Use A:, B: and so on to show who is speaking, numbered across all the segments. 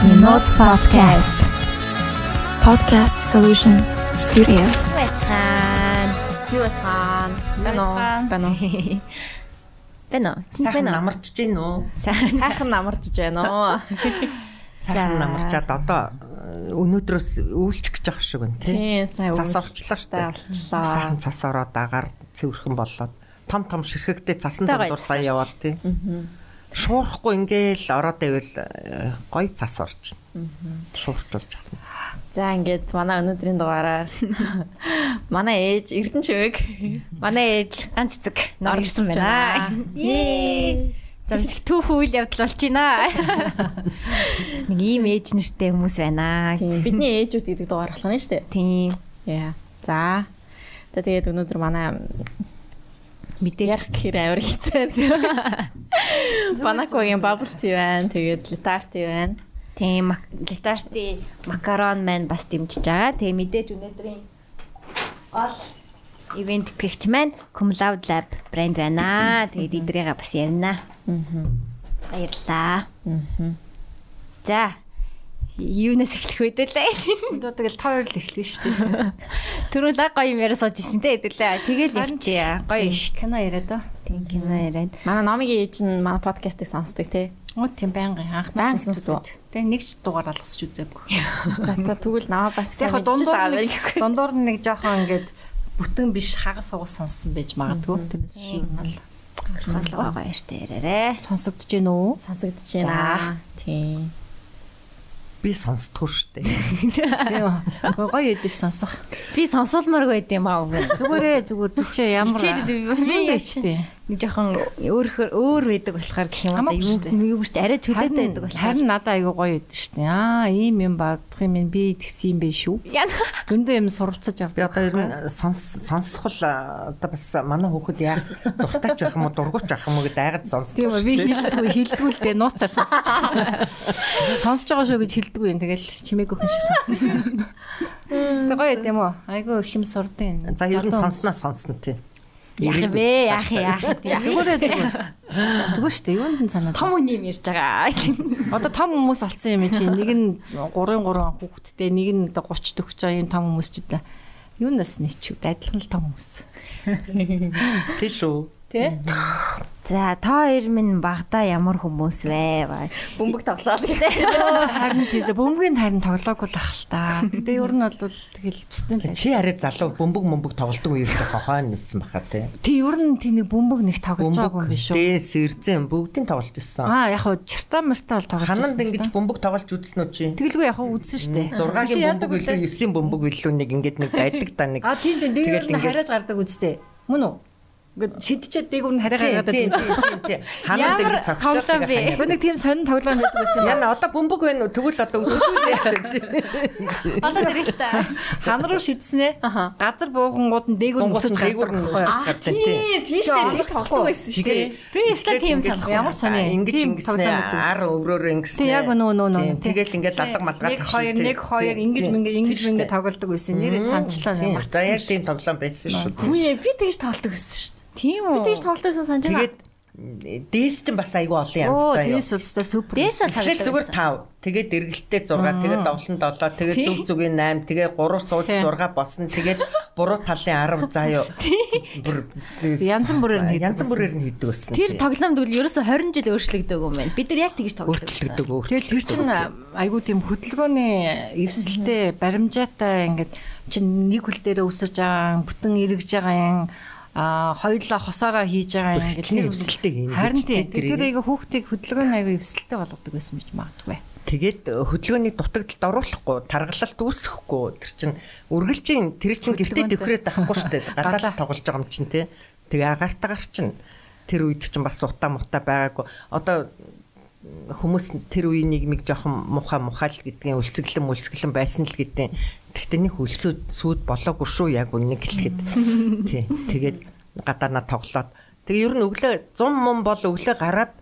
A: Notes podcast.
B: Podcast Solutions Studio.
A: Байцгаана.
C: Юу бацгаан? Бано. Бано.
A: Бэно.
D: Сайхан намарч гин үү?
A: Сайн.
C: Хайхан намарч байна оо.
D: Сайхан намарчаад одоо э, өнөөдрөөс үйлчих гэж байгаа шиг байна тий.
C: Тийм сайн
D: Цас орчлоо штэ.
C: Орчлоо.
D: Сайхан цас ороод агаар цэвэрхэн болоод том том ширхэгтэй цасан дундуур сая яваад тий. Шуурахгүй ингээл ороод ивэл э, гоё цас орж байна. Шуурчулж авах.
C: За ингээд манай өнөөдрийн дугаараар манай ээж Эрдэнэ чивэг
A: Манай ээж ганц цэцэг нор ирсэн байна.
C: байна.
A: Ее. Замс түүх үйл явдал болж байна. Бас Нэг ийм ээж нэртэй хүмүүс байна.
C: бидний ээжүүд гэдэг дугаар болох нь шүү дээ.
A: Тийм.
C: Яа. За тэгээд өнөөдөр манай
A: Мэдээ.
C: ярих гэхээр амар хэцүү. Банакогийн bubble tea байна. Тэгээд литар tea байна.
A: Тийм гитарти макарон маань бас дэмжиж байгаа. Тэгээ мэдээж өнөөдрийн гол ивент тэтгэгч маань Cum Laude Lab брэнд байна. Тэгээд эдрийгээ бас ярина. Аа. Баярлаа. Аа. За. Юунаас эхлэх вэ?
D: Одоо тэгэл та хоёр л эхлэв штэ.
A: Түрүү лаг гоё юм яриа сууж ирсэн те хэдүүлээ. Тэгэл явчихъя. Гоё шүү.
D: Кино яриад ба.
A: Тийм кино яриад.
C: Манай номигийн ээж нь манай подкастыг сонсдог тий.
D: Оо тийм байнгын анхнаас
C: сонсдог.
D: Тэгээ нэг ч дугаар алгасч үзээгүй.
C: За та тэгвэл намаа бас
D: Яг дундуур нэг дундуур нь нэг жоохон ингээд бүтэн биш хагас угас сонссон байж магадгүй. Тэрнээс шүүмэл.
A: Гоё гоё ярьтай яриарэ.
D: Сонсогдож гин үү?
C: сонсогдож байна. Тийм.
D: Би сонсдгүй штэ. Тийм. Гоё эдэж сонсох.
A: Би сонсуулмаар байд юм аа үгүй.
D: Зүгээрээ зүгээр чи ямар
A: Хичээд би
D: тийм.
A: нэг жоохон өөр өөр байдаг болохоор гэх юм
D: Хамаагүй
A: юу
D: шүү дээ.
A: юу гэж арай чөлөөтэй байдаг болохоор.
D: Харин надад айгүй гоё эдэж штэ. Аа ийм юм багдах юм би тэгсэн юм бэ шүү.
A: Яна.
D: Зөндөө юм суралцаж ав. Би одоо ер нь сонс сонсхол одоо бас манай хүүхэд яах дуртайч байх юм уу дургуйч байх юм уу гэдээ айгаад сонсдог. Тийм би хилдэггүй хилдэггүй л дээ нууцаар сонсож байна. Сонсож байгаа шүү гэж хилдэггүй юм. Тэгэл чимээг өхөн шиг сонсно. Тэг гоё юм уу? Айгүй их юм сурдیں۔ За ер нь сонсноо сонсно тий.
A: Яах вэ? Яах яах.
D: Зүгээрээ зүгээр. Тэгвэл шүү дээ. Юунд нь санаад.
A: Том үний юм ярьж байгаа.
D: Одоо том хүмүүс олцсон юм чи нэг нь 3 3 хүүхэдтэй нэг нь одоо 30 төгч байгаа юм том хүмүүс ч удаа. Юунаас нэчв адилхан л том хүмүүс. Тий шүү. Тэ?
A: За та хоёр минь багада ямар хүмүүс вэ?
C: Бөмбөг тоглоал гэх.
D: Харин тийс бөмбөгийн харин тоглоагүй л ах л та. Гэтэ ер нь бол тэгэл бусдын л
E: Чи арай залуу бөмбөг мөмбөг тоглолдог үеэр хохойн нисэн баха тий.
D: Тий ер нь тий нэг бөмбөг нэг тоглож байгаагүй юм биш үү?
E: дээс эрзэн бүгдийг тоглож ирсэн.
D: Аа яг хуу чирта мэрта бол тоглож
E: Хананд
D: байсан
E: ингэж бөмбөг тоглож үзсэн үү чи?
D: Тэгэлгүй яг хуу үзсэн дээ.
E: 6-гийн бөмбөг илүү 9-ийн бөмбөг илүү нэг ингэж нэг байдаг та нэг.
D: А тийм тийм
E: Тэгэл ингээд-
D: хараад гардаг үстэй. Мөн үү? Ингээд шидчихэд дээгүүр нь хараа гаргаад
E: тийм
D: байдаг.
E: тийм тийм. Ингэж цогцолдог.
A: тоглоом бэ?
D: Гүр нэг тийм сонин тоглоом байдаг байсан юм.
E: Яна одоо бөмбөг байна уу? Тэгвэл одоо үзүүлээ.
A: Одоо тэрэлтэй.
D: Хан руу шидснээ. Газар буухангууд нь дээгүүр нь өсөж
E: дээгүүр нь
D: гардаг.
E: өсөж гардаг тийм.
C: Тийм шүү дээ. Тийм тоглодог байсан шүү дээ.
A: Би өстой тийм санахгүй.
D: Ямар сони.
E: Ингэж ингэснэ
D: тоглоом
E: ар өврөөр ингэснэ.
D: Тийм яг нөө нөө нөө.
E: Тэгэл ингээд алга малгаад
D: 1 2 1 2 ингэж мингэ ингэж мингэ тоглодог байсан. Нэрээ санчлаа
E: За яг тийм тоглоом байсан шүү.
C: Үе би тэгж тоглодог байсан шүү дээ.
A: Тийм
C: Би
A: үү?
C: тэгж тоглодогсан санаж байна.
E: Тэгээд дээс чинь бас айгүй олон янз юу.
D: дээс улстай супер.
A: Дээс
E: Тэгэхээр зүгээр 5. Тэгээд эргэлтээ 6, тэгээд довлон 7, тэгээд зүг зүгийн 8, тэгээд 3 сууж 6 болсон. Тэгээд буруу талын 10 заа юу. Бүр
D: Янз бүрээр нь хийдэг
E: янз бүрээр нь хийдэг байсан.
A: Тэр тоглоомд үл ерөөсө 20 жил өөрчлөгдөв юм байна. Бид нар яг тэгж тоглодог.
E: өөрчлөгдөг
D: Тэгээд тэр чинь айгүй тийм хөдөлгөөний эвсэлтэй баримжаатай ингээд чинь нэг хөл дээрээ өсөж байгаа бүтэн эргэж байгаа юм а хоёулаа хосоороо хийж байгаа юм
E: Хичнээн эвсэлтэй хийнэ.
D: харин тийм тэр айгүй хүүхдийг хөдөлгөөний айгүй эвсэлтэй болгодог байсан гэж магадгүй
E: Тэгээд хөдөлгөөний дутагдалд оруулахгүй, таргалалт үүсэхгүй. Тэр чинь үргэлжийн тэр чинь гэртээ төвхрээд байхгүй шүү дээ. Гадаад тоглож байгаа юм чинь тий. Тэгээ агартагаар чинь тэр үед чинь бас утаа мутаа байгаагүй. Одоо хүмүүс тэр үеийн нэг жоохон муха мухаал гэдгийг өлсгөлэн мөлсгөлэн байсан л гэдэг. Тэгтээ нэг хөлсөд сүуд болоогүй шүү яг үннийг хэлэхэд. Тий. Тэгээд гадаанаа тоглоод. Тэгээ ер нь өглөө 100 мөн бол өглөө гараад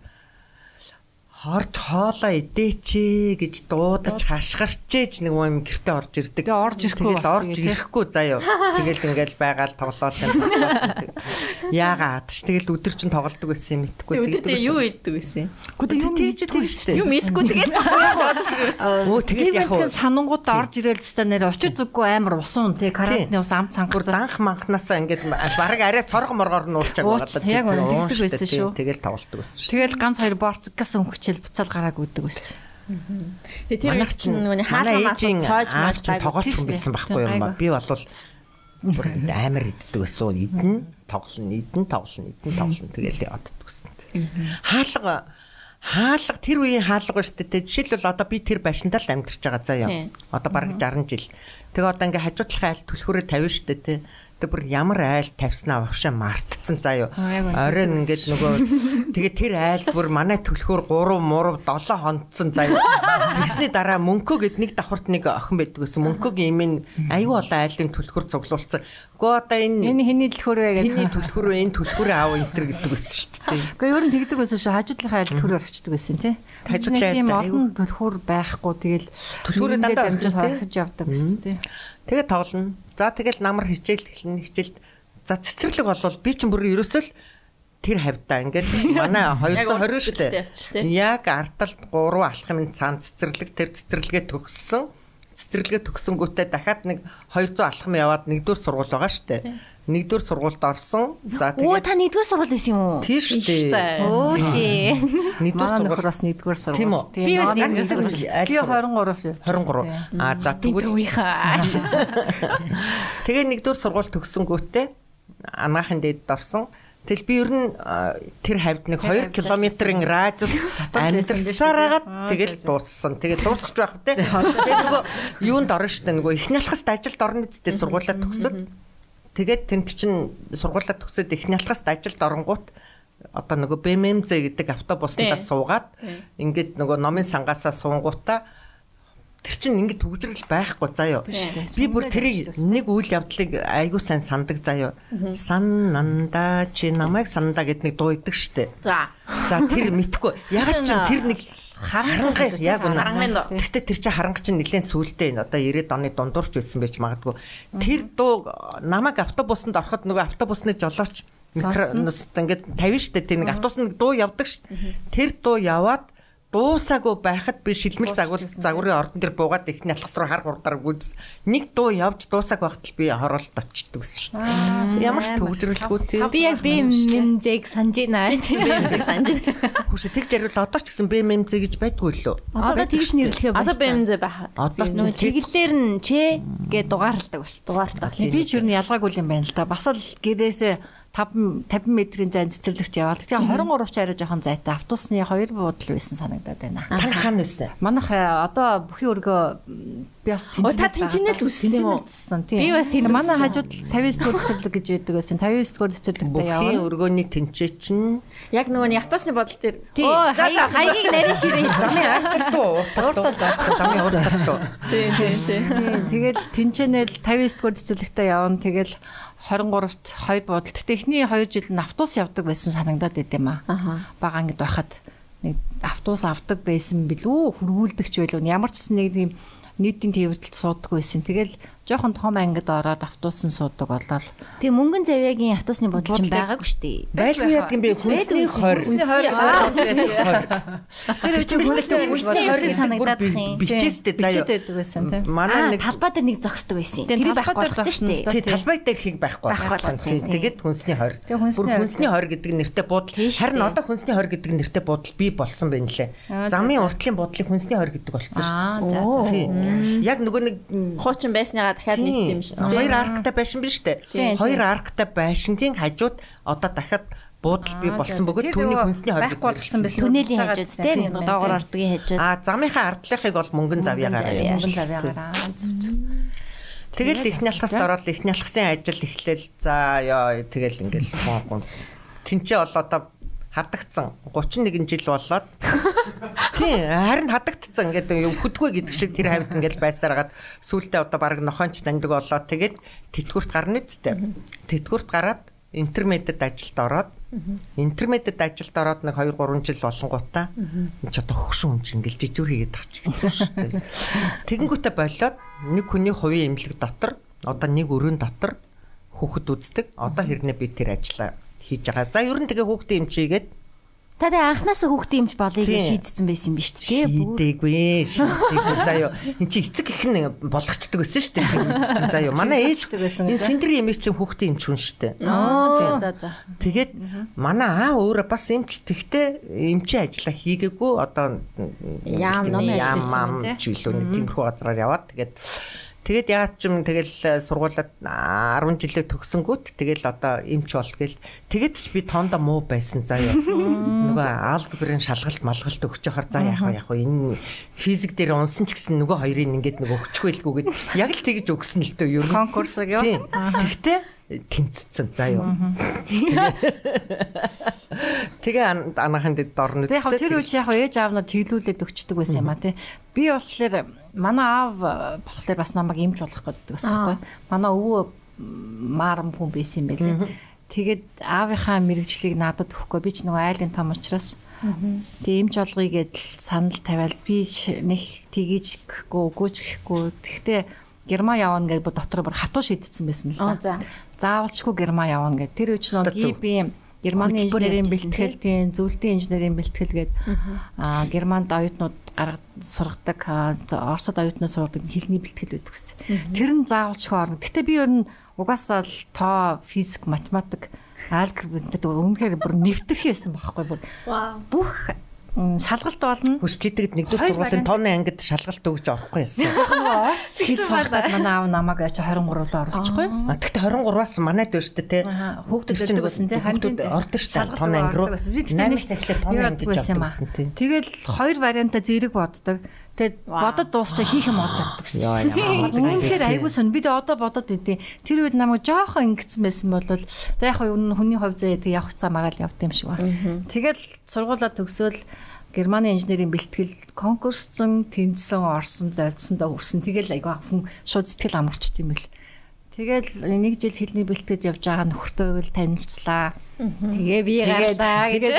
E: хорж хоолоо идээч гэж дуудаж хашгирчээж нэг юм гэрте орж ирдэг.
D: Тэгээ орж ирэхгүй бас
E: орж ирэхгүй заяа. Тэгэл ингээл байгаал тоглоол юм. Яагаад ч тэгэл өдөр чин тоглолдог байсан юм мэдхгүй
C: Тэгээд юу идэг байсан?
D: Гэхдээ юм
E: тэгж идэг шүү дээ.
C: Юу мэдгүй тэгээд
E: Өө тэгэл яг уу
D: санангууд орж ирэл хэвээр нэр очир зүггүй амар усан тий карантины ус ам цангар
E: бүр данх манхнасаа ингээд бараг арай цорго моргоор
D: Ууч, яг үнэ, тэгдэг байсан шүү.
E: Тэгэл тоглолдог байсан.
D: Тэгэл ганц хоёр борцог гэсэн хөвчл буцаал гарааг үдэг байсан.
C: Тэгээд тэр их чинь нөгөө хаалга
E: манай
C: маалга
E: ээжийн
C: цоож
E: чинь тоглолтхон байсан байхгүй юм ба. Би болвол амар иддэг байсан. Идэн тоглоно, идэн тоглоно, идэн тоглоно тэгэл явдаг гэсэн. Хаалга хаалга тэр үеийн хаалга ба штэ тэ жишээлбэл одоо би тэр байшинтаа л амьдарч байгаа юу. Одоо бараг 60 жил. Тэгээ одоо ингээ хажуудлах айл түлхүүрээ тавина штэ тэ. Тэгээ бүр ямар айл тавьснаа вавшаа мартцсан
D: үнэ,
E: Оройн ингээд нөгөө тэгээ тэр айл бүр манай түлхүүр 3 мурав 7 хонцсон юу. Тэгсний дараа мөнкөө гэд нэг давхарт нэг охин байдаг гэсэн. Мөнкөгийн имэн аюу олон айлын түлхүүр цуглуулсан. Гэхдээ одоо энэ
D: Энэ хиний төлхөр вэ гэдэг.
E: түлхүүрөө энэ түлхүүрээ аав энэ төр гэдэг байсан шүү дээ.
D: Гэхдээ ер нь тэгдэг байсан шүү. Хажуудлахын айл төлхөр орчдөг байсан тий.
E: Хажуудлын
D: тийм олон төлхөр байхгүй тэгэл нэгэндээ
E: дандаа тий?
D: хорхиж явдаг гэсэн тий.
E: Тэгээ тоглоно. За тэгэл намар хичээл эхлэн хичээлд за цэцэрлэг болвол би чинь бүр ерөөсөө л тэр хавьдаа ингээд манай 220 шүү
C: цэцэрлэгтэй
E: дээ.
C: явчих тий.
E: Яг арталт 3 алхмын цаан цэцэрлэг тэр цэцэрлэгээ төгссөн. Цэцэрлэгээ төгсөнгүүтээ дахиад нэг 200 алхам яваад нэгдүгээр сургууль байгаа дээ. Нэгдүгээр сургуульд орсон. За тэгээд
A: та нэгдүгээр сургууль байсан юм уу?
E: тийм шүү дээ.
A: Өө ши.
E: Нэгдүгээр сургууль
D: бас нэгдүгээр сургууль.
E: Тийм үү?
A: Би бас нэгдүгээр
E: сургууль.
D: Би 23 шүү.
E: 23. Аа за тэгвэл Тэгээ нэгдүгээр сургууль төгсөнгүүтээ анаахын дээд орсон. Тэгэл би ер нь а, тэр хавьд нэг 2 км-ийн радиус амьдарсаар агаад тэгэл дууссан. Тэгээ дуусгаж байх үү. Тэгээ нөгөө юунд орно штэ нөгөө ихний алхаст ажилд орно үсттэй сургуулаа төгсөд. Тэгээд тэнд чинь сургуулаа төгсөд ихний алхаст ажилд оронгууд одоо нөгөө БММЗ гэдэг автобуснаас суугаад ингээд нөгөө номын сангаасаа суунгуудаа тэр чинь ингээд төгжрэл байхгүй заяо. Би бүр тэрийг нэг үйл явдлыг айгуу сайн сандаг заяо. Саннанда чи намайг сананда гэдэг нэг дуу идэг штэ.
C: За.
E: За тэр мэдхгүй. Яг ч тэр нэг харанга яг үнэ.
C: Харангийн дуу.
E: Гэхдээ тэр чинь харанга чинь нэлээд сүултээ энэ одоо 90-ад оны дундуурч байсан байж магадгүй. Тэр дуу намайг автобусанд ороход нөгөө автобусны жолооч микроноос ингээд 50 штэ тэр нэг автобусны нэг дуу явдаг ш. Тэр дуу яваад дуусаагүй байхад би шилмэл загвар загварын ордон дээр буугаад ихний алхас руу хар хурдаар гүйс нэг дуу явж дуусааг байхад л би хоролт очдөг шүү дээ. Ямар ч төвжрэлгүй тий.
A: би яг би нэмзэг санаж байна.
C: Бэмзэг санаж.
E: Хүсэ тэг жарил одоо ч гэсэн БММЗ гэж байдгүй лөө.
A: Одоо тэгж нэрлэхээ
C: Одоо бэмзэг байх.
E: Одоо ч
A: чиглэлээр нь ч гэ дугаарлдаг бол.
C: Дугаартаа.
D: Би ч нь ялгаагүй юм байна л да. Бас л гэрээсээ 5 50 м-ийн зайн цэцэрлэгт яваад. Тэгээ 23 ч арай жоохон зайтай автобусны хоёр буудал байсан санагдаад байна.
E: тань хаана байсан?
D: Манайх э, одоо бүхий өргөө би бас
C: Оо, та тэнцэнэл үссэн юм уу?
D: Тийм.
A: Би бас тэнд
D: манай хажууд 59 дугаар цэцэрлэг гэж байдаг байсан. 59 дугаар цэцэрлэгтээ яваа.
E: өргөөний тэнцээ чинь
C: Яг нөгөө нь явцаасны бодол дээр.
A: Оо хаяг хаягийг нарийн ширээ
E: замын
A: хийсэн.
E: арталт уу? Урталт уу? Замын урталт уу?
C: Тийм тийм тийм.
D: Тийм, Тэгээд тэнчэнэл 59 дугаар цэцэрлэгтээ явна. Тэгэл 23-т хоёр буудал. Гэтэ эхний 2 жил нь автобус явдаг байсан санагдаад байт юм аа. Бага ангид байхад нэг автобус авдаг байсан билүү? Хөрвүүлдэгч байлуу. Ямар ч нэг тийм нийтийн тээвэрлэлд суудаг байсан. Тэгэл жоохон том ангид ороод автобусан суудаг болол.
A: Тэгээ мөнгөн завьягийн автобусны бодол чинь байгаагүй шүү дээ.
E: Байлгүй яг юм бэ? Хүнсний хорь.
C: Үсний хоёр.
D: Тэр
E: чинь хүнсний
A: хүнсний хорь санагдаад их юм.
E: Бичээстэй заяа.
D: бичээд байдаг байсан тийм.
E: Манай нэг
A: талбай дээр нэг зогсдог байсан. Тэр байхгүй болсон шүү дээ.
E: тий талбай дээр хийг байхгүй болсон. Тэгээд хүнсний хорь.
D: Тэгээ хүнсний
E: Бүр
D: хорь.
E: хүнсний хорь гэдэг нэртэй буудал. Харин одоо хүнсний хорь гэдэг нэртэй буудал бий болсон байна лээ. Замын уртлын буудлыг хүнсний хорь гэдэг болсон шүү
D: Аа, за,
E: дээ. Яг нөгөө нэг
C: Хуучин байсныгаа дахиад нэгсэн юм шүү
E: Хоёр
C: дээ.
E: арктай байшин биш үү? Хоёр арктай байшингийн хажууд одоо дахиад буудал бий болсон бөгөөд түүний хүнсний
D: байхгүй болсон байсан.
A: Түнэлийн хажууд
D: тийм,
A: доогоор ардгийн хажууд.
E: А замынхаа ардлынхыг бол мөнгөн завьяагаар.
D: Мөнгөн завьяагаар зүг зүг.
E: Тэгэл ихний алхаст ороод ихний алхасын ажил эхлээл за ёо тэгэл ингээл гон гон. Тинчээ бол одоо хадагдсан 31 жил болоод тий харин хадагдсан ингээд хөдгөө гэдэг шиг тэр хавьд ингээд байсараад сүултээ одоо баг нохоонч таньдаг болоод тэгээд тэтгүрт гарна үсттэй. Тэтгүрт гараад интермедиат ажилд ороод интермедиат ажилд ороод нэг 2 3 жил болонгуудаа энэ ч одоо хөгшин чинь ингээл жижүүр хийгээд авчих гэсэн шүү дээ. Тэгэнгүүтээ болоод нэг хүний хувийн эмнэлэг дотор одоо нэг өрөөнд дотор хүүхэд үздэг. Одоо хэрнээ би тэр ажлаа хийж байгаа. За ер нь тэгээ хүүхдээ эмчигээд
A: Та тэгээ анханасаа хүүхдээ юмч болъё гэж шийдсэн байсан юм биш үү?
E: Шийдээгүй. Шийдээгүй. Заяа. Энд чи эцэг их нь болгочдөг байсан шүү дээ. Тэр чинь заяа. Манай ээж энэ синдри эмээ чинь хүүхдээ эмч хүн шүү дээ.
D: Аа за за.
E: Тэгээд манай аа өөрөө бас эмч. Тэгтээ эмчийн ажилла хийгээгүй. Одоо
D: яам ном ажиллаж
E: чи билүү тиймэрхүү газраар яваад тэгээд Тэгээд яагаад ч юм тэгэл э, сургуулаад 10 жилээ төгсөнгүүт тэгэл одоо эмч бол гэл тэгээд ч би тоондоо муу байсан заа юу. Нөгөө алгебрын шалгалт малгалт өгч яхаар заа яах вэ яах вэ энэ физик дээр унсан ч гэсэн нөгөө хоёрыг ингээд нөгөө өгчихгүй л гүгээд яг л тэгж өгсөн л дөө ер нь
D: конкурсыг юу.
E: Тэгтээ тэнцсэн заа юу. Тэгээ анахын дэд дорно.
D: Тэгээ яг тэр үеч яг ээж аав нь чиглүүлээд өгчдөг байсан юм а тий. Би болохоор манай аав болохоор бас намайг имж болох гэдэг байсан байхгүй. Манай өвөө маарам хүн байсан юм байлээ. Тэгээд аавынхаа мэрэгжлийг надад өгөхгүй би ч нөгөө айлын том учраас Тэгээ имж олгоё гэдэл санал тавиал би нэг тгийж гэхгүй үгүйч гэхгүй. Тэгтээ Герман явна гэж дотор бүр хатуу шийдсэн байсан л да. Заавалчгүй Герман явна гэж. Тэр үуч нэг ИБ Германы инженерийн бэлтгэл тийм зөвлөлтийн инженерийн бэлтгэл гээд аа Германд оюутнууд гаргад сургадаг Оросод оюутнууд сургадаг хэлний бэлтгэл байдаг гэсэн. Тэр нь заавалчгүй орно. Гэтэ би ер нь угаасаа л тоо, физик, математик, алгебр гэдэг үнэхээр бүр нэвтрэх байсан байхгүй бүр. Бүх шалгалт болно.
E: Хүсчихэд нэгдүгээр сургуулийн тооны ангид шалгалт өгж орохгүй яасан.
D: Нөгөө Орс хэл сургалаад манай аав намайг аж 23-д оруулчихгүй.
E: Тэгтээ 23-аас манайд байна шүү дээ те.
D: Хүүхдүүд өгдөг байсан те.
E: Харин ордог дээ тооны анги руу.
D: Би тэгтээ нэг
E: сахилаар тооны ангид
D: авсан. Тэгэл хоёр вариантаа зэрэг боддог. Тэгээд бодод дуусчаа хийх юм олж чаддаг шээ. Үнэхээр айгүй сон. Бид одоо бодод идэв. Тэр үед намайг жоохон ингэсэн байсан бол за яг хүний хувь зээ тэг явах цаа магаал явд юм шиг байна. Тэгэл сургуулаа төгсөөл Германы инженерийн бэлтгэл конкурсцсан, тэнцсэн, орсон, завдсандаа хүрсэн. Тэгэл айгаа хүн шууд сэтгэл амарчт юм бэл. Тэгэл нэг жил хэлний бэлтгэж явж байгаа нөхөртөөгөл танилцлаа. Тэгээ би гарлаа гэж.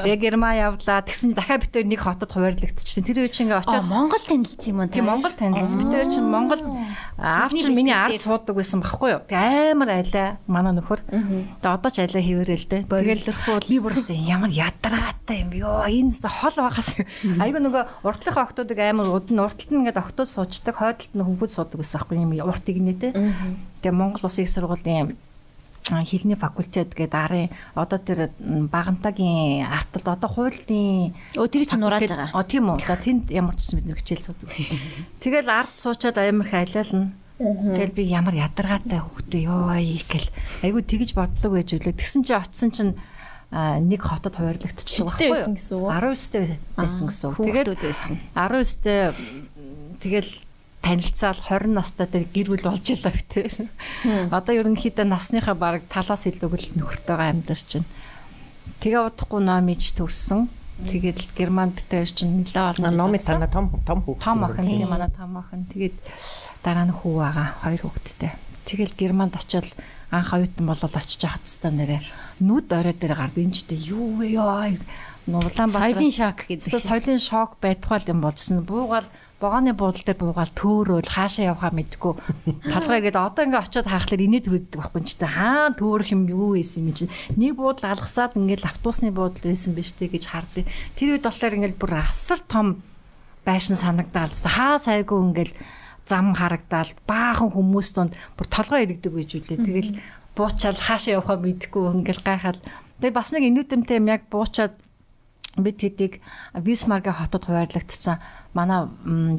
D: Тэгээ Герман явлаа. Тэгсэн чинь дахиад битээр нэг хотод хуваарлагдчихсан. Тэр үе чинь ингээ очиод
A: Монгол танилцсан юм уу?
D: Тийм Монгол танилцсан. Битээр чинь Монгол аав чинь миний ард суудаг байсан байхгүй юу? Тэгээ амар айлаа манай нөхөр. Тэгээ одоо ч айлаа хിവэрэл дээ. Тэгэл би бүрсэн ямар ядаргаатай юм ёо. Энэ хол багаас айгу нөгөө уртлынхаа октодыг амар удаа урталт нь ингээ октод суучдаг, хойдолт нь хөнгөд суудаг байсан байхгүй юм урт игнэ дээ. Тэгээ Монгол Улсын их сургуулийн хэлний факультет гэдэг арын одоо тэр багамтагийн арталд одоо хуулийн
A: өө тэр чинь нурааж байгаа.
D: Оо тийм үү. За тэнд ямар ч бид нэг хичээл суудаг. Тэгэл ард суучаад амар их айлална. Тэгэл би ямар ядаргаатай хөвгтэй ёо гэл айгу тэгж боддог байж үлээ. Тэгсэн чи очсон чинь нэг хотод хуваарлагдчихлаа
A: байхгүй юу?
D: 19-тэй байсан гэсэн үг. Тэгээд 19-тэй тэгэл танилцаал 20 настай дээр гэр бүл болж ялаа битээр. Одоо ерөнхийдөө насныхаа бараг талаас илүү нөхөртөөгөө амьдарч байна. Тэгээ удахгүй номич төрсөн. Тэгээд Германд битээр чинь нэлээ олон.
E: Номи тана том том хүүхэд.
D: Том охин тийм манай том охин. Тэгээд дараа нь хүү байгаа хоёр хүүхэдтэй. Тэгэл Германд очиод анх оюутан болол очиж хахад та нэрэ нүд орой дээр гард энэ ч юу вэ ёо
A: Улаанбаатар соёлын шок
D: гэдэг. Соёлын шок байдгал юм болсон. Буугаал богооны буудлын дээр буугаал төөрөөл хаашаа явахаа мэдгүй. Талгай гэдэг одоо ингээ очиод харахад инээд хүрдэг байхгүй ч та хаана төөрөх юм юу байсан юм чинь? Нэг буудал алгасаад ингээл автобусны буудал байсан биз дээ гэж хардыг тэр үед болохоор ингээл бүр асар том байшин санагдаал хаа сайгүй ингээл зам харагдаал баахан хүмүүс донд бүр толгой иргэдэг байж үлээ. Тэгэл буучаал хаашаа явахаа мэдгүй ингээл гайхаад. Тэгээ бас нэг инээдэмтэй юм яг буучаад бид тэдийг Бисмаргийн хотод хуваарлагдсан манай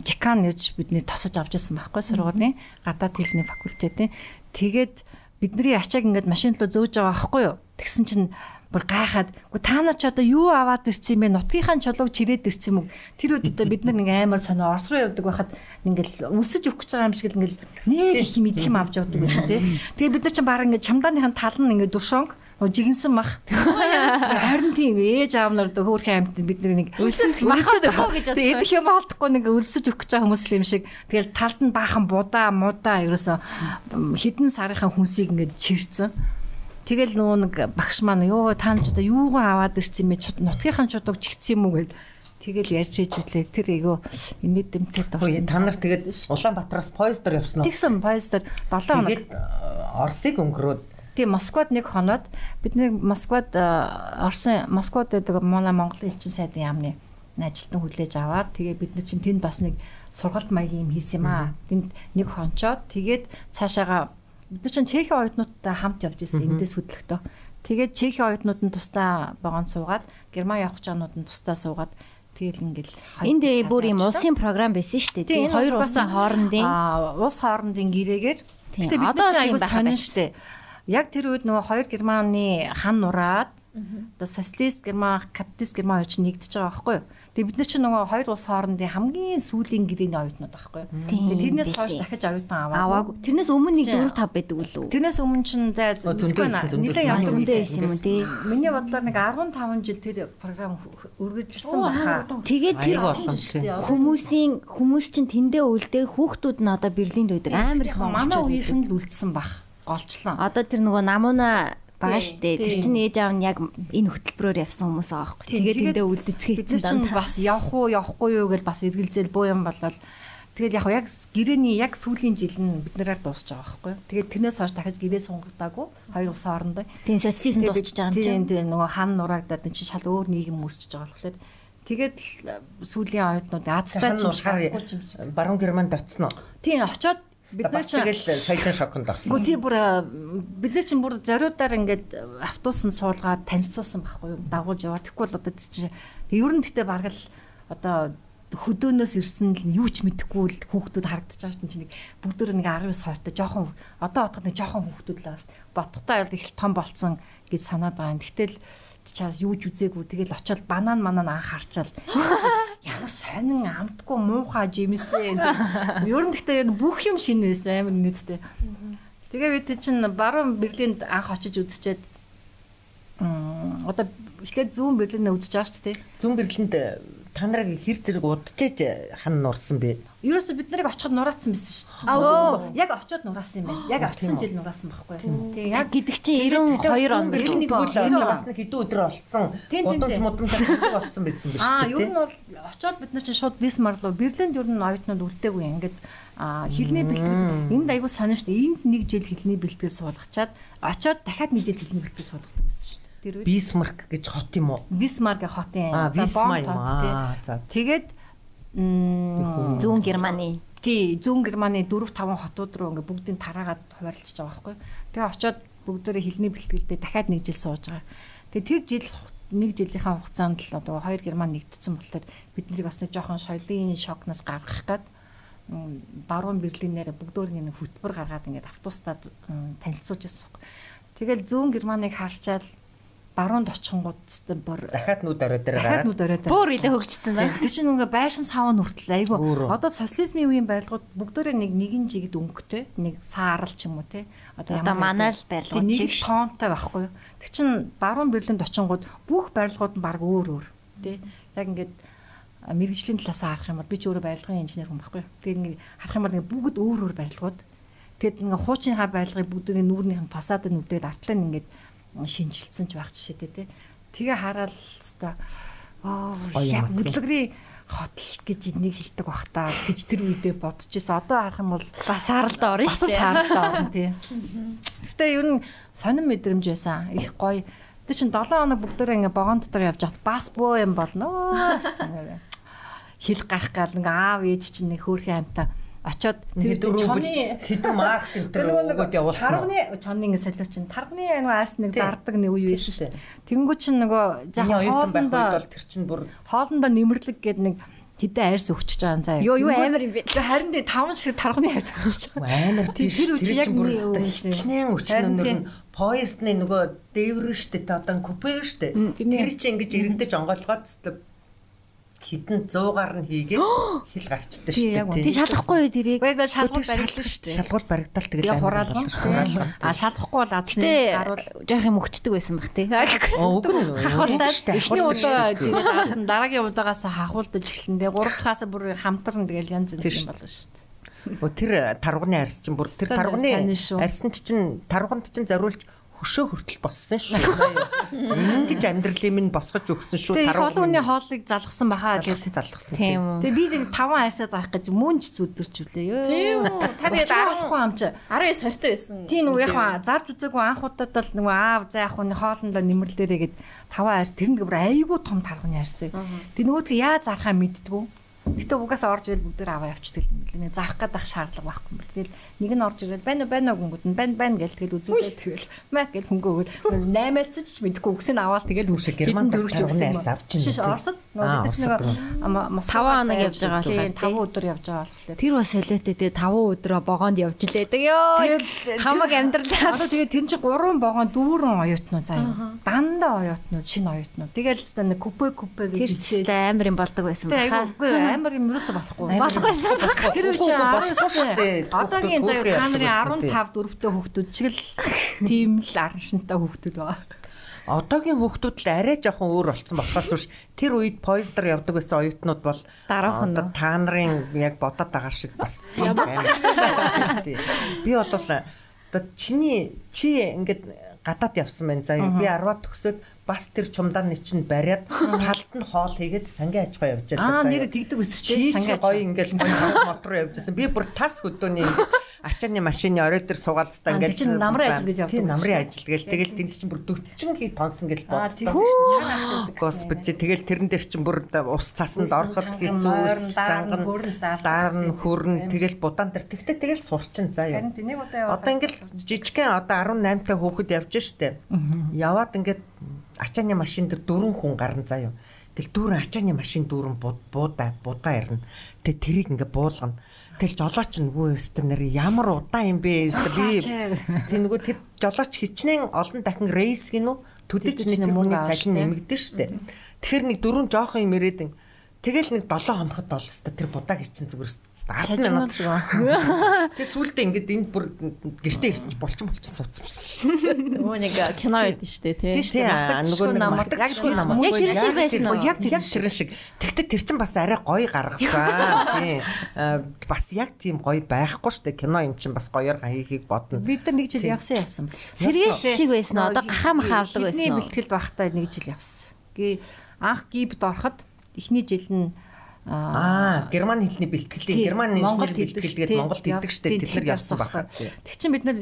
D: декан нэрж бидний тосож авч ирсэн байхгүй сургуулийн гадаад хэлний факультетийн. Тэгээд бидний ачааг ингээд машин руу зөөж байгаа байхгүй юу? Тэгсэн чинь бүр гайхаад та нар ч одоо юу аваад ирсэн юм бэ? Нутгийнхаа чулууг чирээд ирсэн юм уу? Тэр үедээ бид нар нэг амар сонио орс руу явдаг байхад ингээл өсөж өгч байгаа юм шиг ингээл нэг их мэдх юм авч явдаг байсан тий. Тэгээд бид нар ч баг ингээд чамдааныхаа тал нь ингээд дуршонг жигэнсэн мах. Харин тийм ээж аав нар хөөрхөн амьд бид нэг
A: өлсөж гэж
D: идэх юм олдохгүй нэг өлсөж өгч байгаа хүмүүс юм шиг тэгэл талд нь баахан будаа мудаа ерөөсө хідэн сарынхаа хүнсийг ингээд чирцэн. Тэгэл нөгөө нэг багш маань ёо та нар ч одоо юугаа аваад ирсэн юм бэ? Нутгийнхаа чудаг чигцсэн юм уу гэд. Тэгэл ярьж ижлээ. Тэр айгу инээдэмтэй дурсан.
E: Та нар тэгээд Улаанбаатараас поездор явсан уу?
D: Тэгсэн поездор 7 хоног.
E: Тэгээд Оросыг өнгөрөөд
D: Тийм Москвад нэг хоноод бид нэг Москвад Орсын Москвад байдаг манай Монголын элчин сайдын яамны ажилтан хүлээж аваад тэгээ бид нар чинь тэнд бас нэг сургалт маягийн юм хийсэн юм аа. Тэнд нэг хончоод тэгээд цаашаага бид нар чинь Чехийн оюутнуудтай хамт явж исэн эндээс хөдлөхдөө. Тэгээд Чехийн оюутнууд нь тусдаа богонд суугаад Герман явах чанууд нь тусдаа суугаад тэгэл ингээл
A: энд бүр юм улсын програм байсан шүү дээ. Тийм хоёр улсын хоорондын
D: улс хоорондын гэрээгээр Гэтэ бид нар чинь аягүй сонин шүү дээ. Яг тэр үед нөгөө хоёр Германы хан нураад одоо социалист Герман, капиталист Герман хоёр чинь нэгдэж байгаа байхгүй юу? Тэгээ бид нар чинь нөгөө хоёр улс хоорондын хамгийн сүүлийн гэрээний оюутнууд байхгүй юу? Тэгээ тэрнээс хойш дахиж оюутан аваагүй.
A: Тэрнээс өмнө нэг 4 5 байдаг үлээ.
D: Тэрнээс өмнө чинь зай
E: зөндөө
A: нэлээд ямар зөндөө байсан юм тий.
D: Миний бодлоор нэг 15 жил тэр програм өргөжлсөн байхаа.
A: Тэгээд тэр хүмүүсийн хүмүүс чинь тэндээ үлдээ хүүхдүүд нь одоо Берлинд байдаг. Амар их
D: манай үеийнх нь л үлдсэн бах. Голчлон.
A: Одоо тэр нөгөө намууна байгаа штэ. Тэр чинь ээж аав нь яг энэ хөтөлбөрөөр явсан хүмүүс байгаа байхгүй. Тэгээд тэндээ үлдэцгээ
D: бид нар чинь бас явах уу явахгүй юу гэж бас эргэлзээл буу юм болол тэгээд яг яг гэрээний яг сүүлийн жил нь бид нараар дуусч байгаа байхгүй. Тэгээд тэрнээс хойш дахиж гэрээ сунгагдаагүй хоёр ус хоорондоо.
A: Тийм социализм дуусч байгаа
D: юм чинь. Тийм нөгөө хан нураагдаад энэ чинь шал өөр нийгэм үүсэж байгаа болохоор Тэгээд сүүлийн оюутнууд Азтай ч
E: юм баруун Германд очсон уу?
D: Тийм очоод
E: бид нар ч тэгэл соёлын шоконд орсон.
D: Тий бүр бид нар чинь бүр зориудаар ингээд автобусан суулгаад танилцуулсан байхгүй юу? Дагуулж яваа. Тэгэхгүй бол одоо чинь ер нь гэхдээ бараг л одоо хөдөөнөөс ирсэн л юу ч мэдэхгүй л хүүхдүүд харагдаж байгаа дээ. Нэг бүгдөө нэг 19 20 та жоохон одоо бодоход нэг жоохон хүүхдүүд л байгаа шүү дээ. Ботхтой их том болцсон гэж санаад байгаа юм. Гэтэл чаас юу ч үзээгүй. Тэгэл очиод банан манан анхаарчаал ямар сонин амтгүй муухай жимс вэ ер нь гэхдээ бүх юм шинэ байсан амар нийтдээ. Тэгээ бид чинь баруун Берлинд анх очиж үзчихэд одоо эхлээд зүүн Берлинд үзэж байгаа шүү дээ.
E: Зүүн Берлинд та нарыг хэр зэрэг удажээж хан нурсан бэ?
D: Ерөөсө бид нарыг очиход нураацсан байсан шүү дээ. Аа яг очиод нураасан юм байна. Яг очисон жил нураасан байхгүй.
A: Тийм яг гэдэг чинь 92 он
E: Берлинд тэгвэл бас нэг хэдэн өдөр болцсон. Удамж мудамж болцсон байсан биш үү?
D: Аа ер нь бол очиод бид нар чинь шууд Бисмарк руу Берлинд ер нь оюутнууд үлдээгүй ингээд хилний бэлтгэл энд айгуу сонир шүү дээ. Энд нэг жил хилний бэлтгэл суулгачаад очиод дахиад нэг жил хилний бэлтгэл суулгадаг байсан шүү
E: Тэр үед Бисмарк гэж хот юм уу?
D: Бисмарк хотын
E: бомб тот
D: тий. Тэгээд
A: зүүн Германы
D: тий зүүн Германы 4 5 хотууд руу ингээ бүгдийг тараагаад хуваарлаж байгаа байхгүй. Тэгээ очиод бүгдээрээ хилний бэлтгэлдээ дахиад нэг жил сууж байгаа. Тэгээ тэр жил нэг жилийнхаа хугацаанд л одоо хоёр Герман нэгдсэн болохоор биднийг бас нэг жоохон соёлын шокноос гаргах гээд баруун Берлинээр бүгдөө нэг хөтөлбөр гаргаад ингээд автобустад танилцуулж байсан байхгүй. Тэгэл зүүн Германыг харчаал баруунд очихгонгууд өстө бор
E: дахиад нүд орой дээр
D: гараад нүд орой дээр
A: бүр илээ хөгжсөн байна.
D: Тэр чинь ингээ байшин савн хүртэл айгүй. Одоо социализмын үеийн барилгууд бүгдээрээ нэг нэгэн жигд өнгөтэй, нэг саарл ч юм уу те.
A: Одоо одоо манай л барилгууд
D: нэг тоонтой байхгүй юу? Тэр чинь баруун Берлинд очингууд бүх барилгууд нь баг өөр өөр те. Яг ингээд мэрэгжлийн талаас харах юм бол би ч өөрөө барилгын инженер хүн байхгүй юу? Тэгээд ингээ харах юм бол ингээ бүгд өөр өөр барилгууд. Тэгэд ингээ хуучийнхаа барилгыг бүгдээ нүүрнийхэн фасад нь үдээд артлаа ингээд шинжилсэн ч байх жишээтэй тий. Тэгээ хараад аа яг хөдөлгөрийн хотл гэж энийг хэлдэг бах та гэж тэр үедээ бодож ирсэн. Одоо харах юм бол
A: бас сааралд орно шүү дээ.
D: Сааралд орно тий. Гэтэ ер нь сонирн мэдрэмж байсан. Их гоё. Тэ чин 7 хоног бүгдээрээ ингээ богоон дотор явж хат бас буу юм болно. Хил гах гал ингээ аав ээж чинь нэг хөөрхөн амтаа очоод
E: тэр чоны хэдэн марк төр өгөөд явуулсан.
D: Тарганы чоны ингэ солиоч чинь тарганы нөгөө арс нэг зардаг нэг үе байсан шүү. Тэнгүү чинь нөгөө
E: жаахан хоолндоо тэр чинь бүр
D: хоолндоо нэмэрлэг гээд нэг хэдэн арьс өгчөж байгаа заа.
A: Йоо юу амар юм бэ?
D: Харин дээ таван шиг тарганы арьс өгчөж
E: байгаа. Амар
D: тэр үчи яг нэг.
E: Чинээ өчнөр нь поездны нөгөө дээвэр штэ те одоо купе штэ. Тэр чинь ингэж иргэдэж онгойлгоод хитэн 100-аар нь хийгээд хил гарчдаг шүү дээ.
A: Тий шалахгүй юу тэрийг?
D: Бага шалгуул баригдал шүү дээ.
E: Шалгуул баригдал тэгээд
D: хураалган. А шалгахгүй бол азны
A: харуул жоох юм өгчдөг байсан баг тий.
E: Үгүй ээ.
A: Хахуулдаа
D: эхний удаа тэгээд дараагийн удаагаас хахуулдаж эхэлнэ. Тэгээд гурав дахаас бүр хамтарна тэгээд янз янз юм болно шүү дээ.
E: Өө тэр тарганы арьс чинь бүр тэр тарганы арьсанд чинь тарганд чинь зориулж хөшөө хүртэл боссон шүү. Ингэж амьдралын минь босгож өгсөн шүү.
D: Их олон хүний хоолыг залгсан бахаа гэж
E: залгасан.
A: Тийм үү.
D: Тэгээ би нэг таван айсаа заах гэж мөнч зүдэрчвлээ.
C: Тийм үү. Та тэгээд
D: Болохгүй амч.
C: 19 хортой байсан.
D: Тийм нөгөө яг зарж үзээгүй анх удаад л нөгөө аав заа яг хүний хоолндоо нэмэрлээрээ гэд таван айс тэр нэг бүр айгүй том талгын ярьсан. Тэг нөгөөдгөө яаж зарахаа мэдтгүү. Гэтэ угаасаа орж ирэл бүгд аваа явчихдаг юм лээ. Нэг заах гэдэг шаардлага байхгүй юм. Тэгэл нэг нь орж ирэл байна уу байна уу гингүүд нь байна байна гэл тэгэл үзүүлээ тэгэл маа гэл хөнгөөгөл 8-аас ч мэдэхгүй өгсөнд аваад тэгэл
E: Германд
D: дөрвч
E: таван
D: өгсөн
E: айс авч ин.
D: Шиш Оросд нөгөө бид нэг мас
A: Таван хоног явж байгаа болохоор,
D: 5 өдөр явж байгаа болохоор.
A: Тэр бас солиотой тэгээ 5 өдрөө богоонд явж лээдэг ёо.
D: Тэгэл
A: хамаг амьдралаа.
D: Одоо тэгээ тэр чинь 3 богоон дүүрэн оюутнууд заяа. Дандаа оюутнууд шинэ оюутнууд. Тэгэл л нэг купе купе
A: Тэр
D: гэж
A: ч тест амар юм болдог байсан
D: Тэгээ амар юм юусаа болохгүй.
A: Болохгүйсэн баха.
D: Тэр үе чинь 19-тэй.
E: Хүүхдүүд
D: Одоогийн заяа
E: явдаг
D: 15 4-тэй хүүхдүүд шиг л тийм л аран шинтэй хүүхдүүд байгаа.
E: Одоогийн хүүхдүүд л арай жоохон өөр болцсон болохоос биш тэр үед поездор явдаг байсан оюутнууд бол
A: Дараахан
E: та нарын яг бодоод байгаа шиг бас. Би бол одоо чиний чи ингээд гадаад явсан байна юу би 10-аад төгсөөд бас тэр чумдааны чинь бариад талд нь хоол хийгээд сангийн аж ахуй явж
D: Аа
E: байгаа.
D: нэр тэгдэг
E: Чи
D: сангаа
E: гоё ингээл мотор явжсэн. Би бүр тас хөдөөний ачааны машины орой дээр суугаалцтай
D: Аа,
E: ингээл
D: тэр чинь намрын ажил гэж явдаг
E: Тийм намрын ажил гээл тэгэл тэнд чинь бүр 40 хий тонсон гэл боддог.
D: шүү сайн асуудаг.
E: Господи тэгэл тэрэн дээр чинь бүр ус цасанд ороход хэцүү занган даар нь хүрн тэгэл будаан дээр тэгтээ тэгэл сурчин заа юу. Одоо ингээл жижигхэн одоо 18 та хүүхэд явж штэ. Яваад ингээд ачааны машин дээр дөрвөн хүн гарна заа юу. Тэгэл дүүрэн ачааны машин дүүрэн буудаа будаа ирнэ. Тэг тэрийг ингээд буулгана. Тэгэл жолооч нөгөө өстө нэр ямар удаан юм бэ би тийм нөгөө тэр жолооч хичнээн олон дахин рейс гинүү төдөж нэг
D: авах
E: цалин нэмэгдэн штэ. Тэгэхээр нэг дөрвөн жоохон юм ирээдэн Тэгэл нэг 7 хоногт бол өстө тэр будааг чинь зүгээр 10 минут Тэгээ сүултээ ингээд энд бүр гэртээ ирсэн чи булчин булчин суудсан шүү.
C: Нөгөө нэг кино байдаг шүү дээ тий.
E: Тийм нөгөө нэг намайг яг тэр намайг.
A: Яг тэр шиг байсан уу?
E: Яг тэр шиг. Тэгтээ тэр чин бас арай гоё гаргасан. Тийм. Э, Бас яг тийм гоё байхгүй шүү дээ. Кино юм чин бас гоёор хийхийг бодно.
D: бид нар нэг жил явсан явсан бас.
A: Сэргээс шиг байсан? Одоо гахаа маха авдаг байсан
D: Эхний
A: уу?
D: бэлтгэлд байхдаа нэг жил явсан. Гэ анх гибд ороход эхний жил нь
E: Аа, герман хэлний бэлтгэлийг герман
D: Монголд
E: инженери бэлтгэлгээд Монголд дээ. Тэд нар явсан баха.
D: Тэг чин бид нар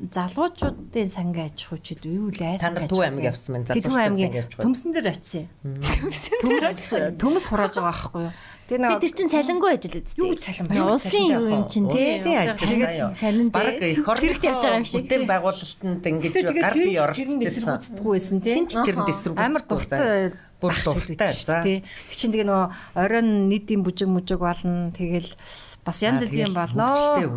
D: залуучуудын сангийн аж ахуй ч гэдэг юу л айсан
E: Та нар Төв аймаг явсан байна. Залуучуудын сангийн аж ахуй.
D: төмсөн дээр очив. Төмс төмс хурааж байгаа байхгүй юу? Тэгээ
A: Тэгээд тэр чин цалингүй ажил үсттэй.
D: Юу цалин байна?
A: Улсын юу юм чин тий.
E: Улсын ажил Бараг
A: тий.
E: их орны
A: Цэрэгт явж байгаа юм шиг.
E: Бүтээн байгуулалтанд ингэж гар бие
D: тэр нь
E: орчихсан.
D: эсэргүүцдэггүй байсан тий.
E: Хинч тэр нь эсрэг
D: Амар дуртай
E: Бүр дуртай, за.
D: Тэр чинь тэгээ нөгөө оройн нийтийн бүжиг мүжиг болно. Тэгэл бас янз
E: Аа,
D: янз юм
E: тэгэл
D: болно.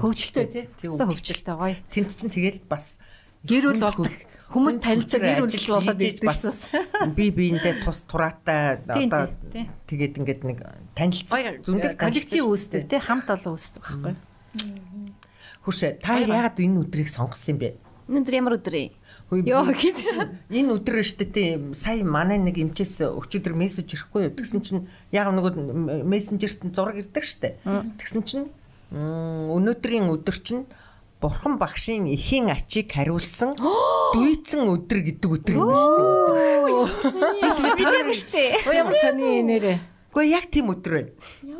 E: Хөгжилтэй
D: тий. Тэгсэн хөгжилтэй гоё.
E: Тэнд чинь тэгэл бас
D: Гэр бүл болдог. Хүмүүс танилцаа гэр бүл болоод
E: хийж
D: ирдэг
E: бас
D: шээ.
E: би биендээ тус тураатай одоо тэгээд ингээд нэг танилцсан
D: Зүндэг коллектив үүсдэг тий хамт олон үүсдэг байхгүй.
E: Хүшээ та яагаад энэ өдрийг сонгосон юм бэ?
A: Өнөөдөр ямар өдөр юм? Йоо
E: би-
A: гэд.
E: Энэ өдөр штэ тийм сая манай нэг эмчээс өчигдөр мессеж ирэхгүй юу. Тэгсэн чинь яг нөгөө мессенжерт нь зураг ирдэг штэ. Тэгсэн чинь өнөөдрийн өдөр чинь Бурхан багшийн эхийн ачийг хариулсан дүйцэн өдөр гэдэг өдөр юм штэ.
A: Бидээгүй штэ.
D: Оо ямар сони нэрээ.
E: Гэхдээ яг тийм өдөр байна.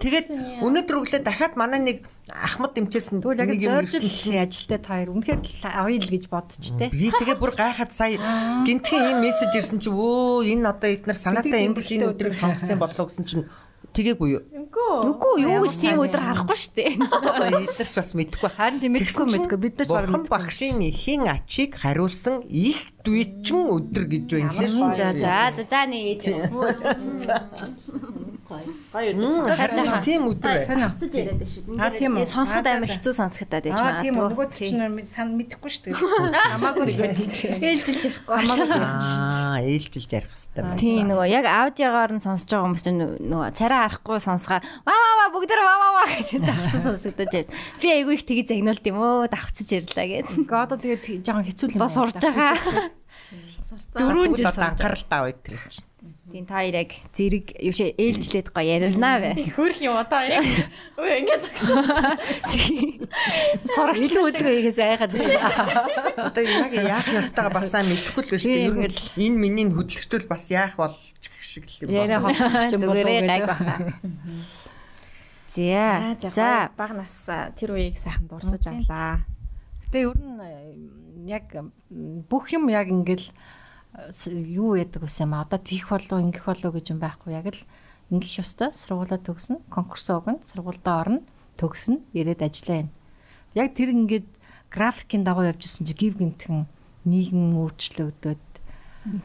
E: Тэгээд өнөөдөр өглөө дахиад манай нэг ахмад эмчээс нь
D: Тэгвэл яг
E: нэг юм
D: зорж
E: ирсэн чинь
D: ажилтай та хоёр үнэхээр авъя л гэж бодчих те.
E: Би тэгээ бүр гайхаад сая гинтхэн ийм мессеж ирсэн чи өө энэ одоо эднэр санаатай юм биш энэ өдрийг сонгосон болов гэсэн чинь тэгээгүй юу.
A: Үгүй юу гэж тийм өдөр харахгүй штэ.
E: Эднэр ч бас байна.
D: Харин тийм мэдгүй мэдгүй бид нар баг
E: Бурхан багшийн эхийн ачийг хариулсан их дүйчин өдөр гэж байна лээ шүү.
A: За за за за нэг
E: Харин тийм өдөр байна.
D: Сони.
A: хацаж яриад байна шүү.
D: А, тийм үү.
A: Сонсоход
D: А,
A: амар хэцүү сонсоход байж
D: Аа тийм үү
A: магадгүй.
D: нөгөө чинь сан мэдхгүй шүү дээ. Хамаагүй тэгээд
A: ээлжилж ярихгүй.
D: хамаагүй ярьж шүү.
E: Аа, ээлжилж ярих хэрэгтэй байна.
A: Тийм нөгөө яг аудиогоор нь сонсож байгаа хүмүүс чинь нөгөө царай харахгүй сонсохоор ва ва ва бүгд ва ва ва гэдэг давхцсан сонсогдож байна. Би айгүй их тгий загнуулт юм өө давхцаж ярьлаа гэдэг.
D: Гэхдээ одоо тэгээд жоохон хэцүү юм
A: Одоо сурж байгаа. Дөрөв жил
E: анхаарал таа үед тэр чинь.
A: Тийм та хоёр яг зэрэг юу шээ ээлжлээд гоё ярилнаа бай.
C: Хөрх юм одоо яг. Өө ингээд зогсон.
D: Сурагч илүү өдрөө ийгээс айгаад байна.
E: Одоо яг яах ёстойгоо бас сайн мэдэхгүй л дээ. Ер нь энэ миний хөдөлгчүүл бас яах болж шиг л юм
D: Яриа
E: байна.
D: холбооч юм болов
A: Зүгээрээ
D: уу
A: гайг
D: гэдэг.
A: баха. За.
C: За баг нас тэр үеийг сайхан дурсаж авлаа.
D: Тэгээ ер нь яг бүх юм яг ингээл с- юу яадаг вэ юм а одоо тийх болов ингэх болов гэж юм байхгүй яг л ингэх ёстой сургуулаа төгснө конкурс өгнө сургуульдаа орно төгснө ирээд ажиллаа юм. Яг тэр ингээд графикийн дагуу явжсэн чи гів гинтхэн нийгэм өөрчлөгдөд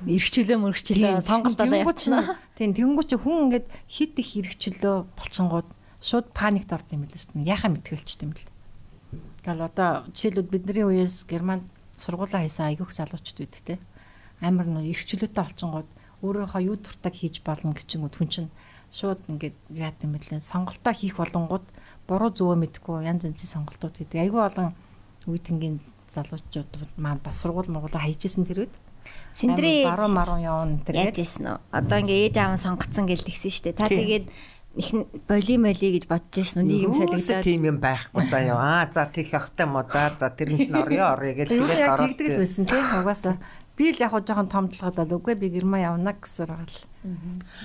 A: Ирхчлөө мөргчлөө сонголтоо явчихна.
D: Тийм тэгэнгүүт чи хүн ингээд хит их хэрэгчлөө болчингууд шууд паникт орд юм билээ шүү дээ. Яхаа мэтгэлчт юм бэл. Гэл одоо жишээлбэл бидний үеэс Германд сургуулаа хийсэн айгүйх залуучууд байдаг те. Амар нөө ирчлөөтэй болчингууд өөрийнхөө юу дуртаг хийж болно гэчингүүд хүн чинь шууд ингээд яат юм бэлээ. Сонголтоо хийх болонгууд буруу зөвөө мэдгүй янз янзын сонголтууд хийдэг. Айгүй олон үеийнгийн залуучууд маань бас сургууль мургуулаа хайжсэн тэр үед.
A: Синдрээ
D: баруун маруун явна тэгээд
A: исэн үү? Одоо ингээ ээж аав сонгоцсон гэж тэгсэн шүү дээ. Та тэгээд их боли моли гэж бодож ирсэн үү? Нийгэм солигдоод.
E: тийм юм байхгүй заяа. Аа за тийх юм уу? За за тэрэнд нь орё орё гэж тэгээд ороод.
D: тэгдэг л байсан тийм угаасаа би л яг хоо жоохон томдлоход үгүй би герман явна гэсэн гал.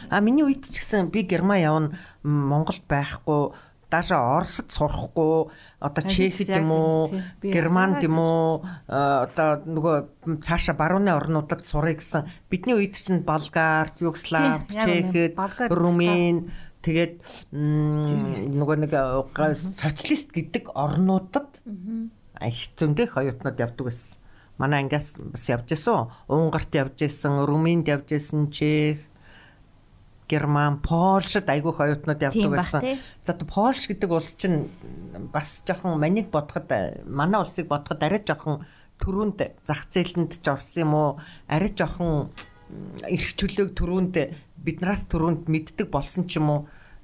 E: А миний үед ч гэсэн би Герман явна Монголд байхгүй даашаа Оросд сурахгүй одоо
D: яг
E: юм уу Германд юм уу одоо нөгөө цаашаа барууны орнуудад сурах гэсэн. Бидний үед чинь Болгар, Югослав,
D: Болгар,
E: Румын тэгээд нөгөө нэг социалист гэдэг орнуудад их зөндөх оюутнууд явдаг байсан. Манай ангиас бас явж исэн. Унгарт явж исэн, Румынд явж исэн, Чех Герман, Польшд айгүйх оюутнууд явдаг байсан. За Польш гэдэг улс чинь бас жоохон манийг бодоход манай улсыг бодоход арай жоохон төрөнд зах зээлэнд ч орсон юм уу? Арай жоохон эрх чөлөөг төрөнд биднээс төрөнд мэддэг болсон ч юм уу?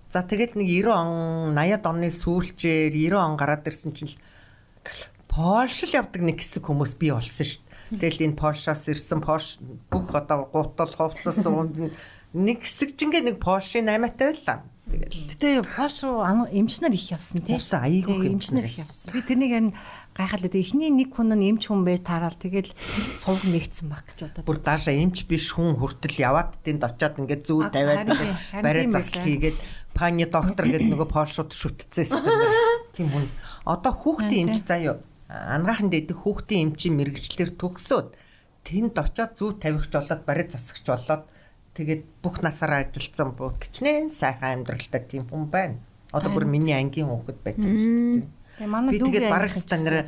E: За тэгээд нэг 90 он 80-ад оны сүүлчээр 90 он гараад ирсэн чинь л Польш л явдаг нэг хэсэг хүмүүс бий болсон шүү дээ. Тэгэл энэ Польшоос ирсэн Польш бүх одоо гутал хувцас уунд нэг хэсэг чинь нэг Польшийн 8-атай байлаа. Тэгэл
D: Гэтэ Польш руу эмчнэр их явсан тийм.
E: Явсан,
D: Тэгээ,
E: эмчнэр
D: их
E: явсан.
D: Би тэрнийг харин гайхалаад эхний нэг хүн нь эмч хүн байж таарал тэгэл сувг нэгдсэн баг гэж бодоод.
E: бүр даашаа эмч биш хүн хүртэл яваад тэнд очиод ингээд зүү тавиад барай засал хийгээд пани доктор гэдэг нөгөө полшууд шүтцсэн юм. Тийм хүн. Одоо хүүхдийн эмч заяа ангаахан дэдэг хүүхдийн эмчийн мэрэгчлэр төгсөөд тэнд очиод зүү тавигч болоод барай засагч болоод тэгээд бүх насаараа ажилласан буу гिचнээ сайхан амьдралтай тийм хүн байна. Одоо бүр миний ангийн хүүхэд байж байгаа шүү дээ.
D: Тэгээ манай
E: Би тэгээд бараг
D: гэсэн.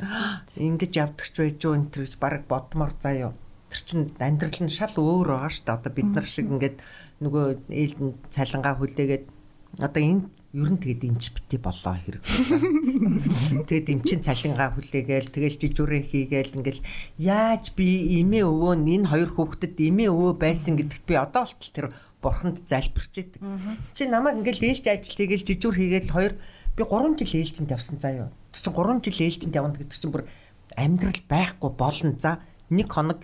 E: ингэж явдагч байж юу энэ гэж бараг бодмор заяа. Тэр чин амьдрал нь шал өөр байгаа шүү дээ. Одоо бид нар шиг ингээд нөгөө ээлдэн цалингаа хүлээгээд одоо энэ ер нь тэгээд эмч бити болоо хэрэг. Тэгээд эмчин цалингаа хүлээгээл тэгэл жижүүрээ хийгээл ингээл яаж би эмээ өвөө энэ хоёр хүүхдэд эмээ өвөө байсан гэдэгт би одоо болтол тэр бурханд залбирч идэг. Чи намайг ингээл ээлж ажил хийгээл жижүүр хийгээл хоёр би 3 жил ээлжинд явсан заяа. Тэр чинь 3 жил ээлжинд явна гэдэг чинь бүр амьдрал байхгүй болно. За нэг хоног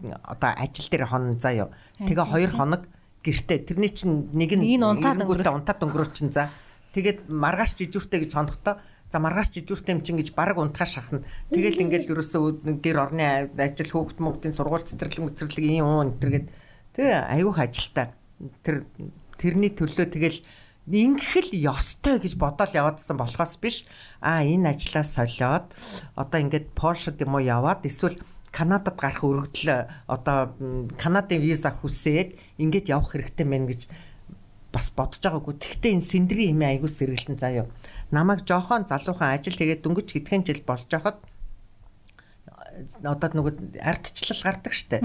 E: одоо ажил дээр хонон заяа. Тэгээ хоёр хоног гэртээ. Тэрний чинь нэг нь
A: унтаад
E: унтаад өнгөрөөчин за. Тэгээд маргааш жижүүртэй гэж хонохдоо за маргааш жижүүртэй юм чинь гэж баг унтахаа шахна. Тэгэл ингээл ерөөсөө гэр орны ажил хүүхд мөнгөдийн сургууль цэцэрлэг мэцэрлэг юм уу энэ төргээд тэгээ аюух ажилтаа. Тэр тэрний төлөө тэгэл ингэх л ёстой гэж бодоол яваадсан болохоос биш а энэ ажлаа солиод одоо ингээд Польшд юм уу яваад эсвэл Канадад гарах өргөдөл одоо м, Канадын виза хүсээд ингээд явах хэрэгтэй мэн гэж бас бодож байгаагүй. Тэгвэл энэ синдрийн эмээ айгуу сэргэлэн заяа. Намайг жоохон залуухан ажил тэгээд дөнгөж хэдхэн жил болж байхад одоо нөгөө ардчлал гардаг штэ.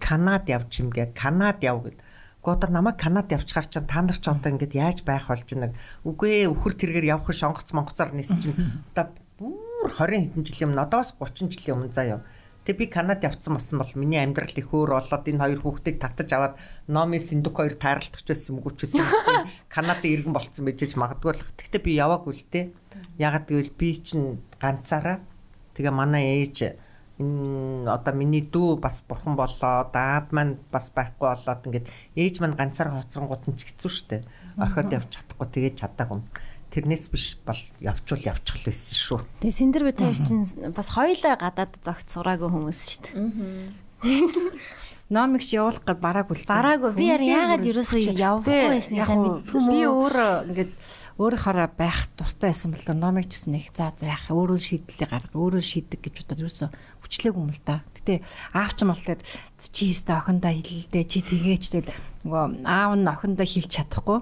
E: Канад явж юм гээд Канад яв гэд. Гоо намайг Канад явчихар чинь та нар ч одоо ингээд яаж байх болж байна. Үгүй ээ өхөр тэргээр явах шонгоц монгоцоор нис чинь одоо бүр 20 хэдэн жилийн өмнө одоос 30 жилийн өмнө заяа. Тэг би Канад явцсан болсон бол миний амьдрал их өөр болоод энэ хоёр хүүхдийг татаж аваад Номи Синдук хоёр тааралдагч байсан мөгөч байсан. Канадын иргэн болцсон байж магадгүй л. Гэхдээ би яваагүй л те. Ягаад гэвэл би чинь ганцаараа тэгээ манай ээж энэ одоо миний дүү бас бурхан болоо даад маань бас байхгүй болоод ингээд ээж маань ганцаар хоцронгууд нь ч хэцүү шттэ. Орхиод явж чадахгүй тэгээд чадаагүй. Тэрнээс биш бол явчвал явчих л байсан шүү.
A: Тэгээ Синдер би таар чинь бас хоёлаа гадаад зогт сураагүй хүмүүс шүү дээ.
D: Номикч явуулах гэж бараагүй л.
A: Бараагүй. Би яагаад ерөөсөө явахгүй байсныг сайн мэдгүй мүү.
D: Би өөрөө ингээд өөрийнхоороо байх дуртай байсан бол да номикч гэсэн нэг заа заа яах өөрөө шийдлээ гарга өөрөө шийдэг гэж бодоод ерөөсөө хүчлээгүй юм л да. Гэтэ аав ч юм бол тэгээд чи өстө охиндоо хэлдэ чи тэгээч тэгэл нөгөө аав нь охиндоо хэлж чадахгүй.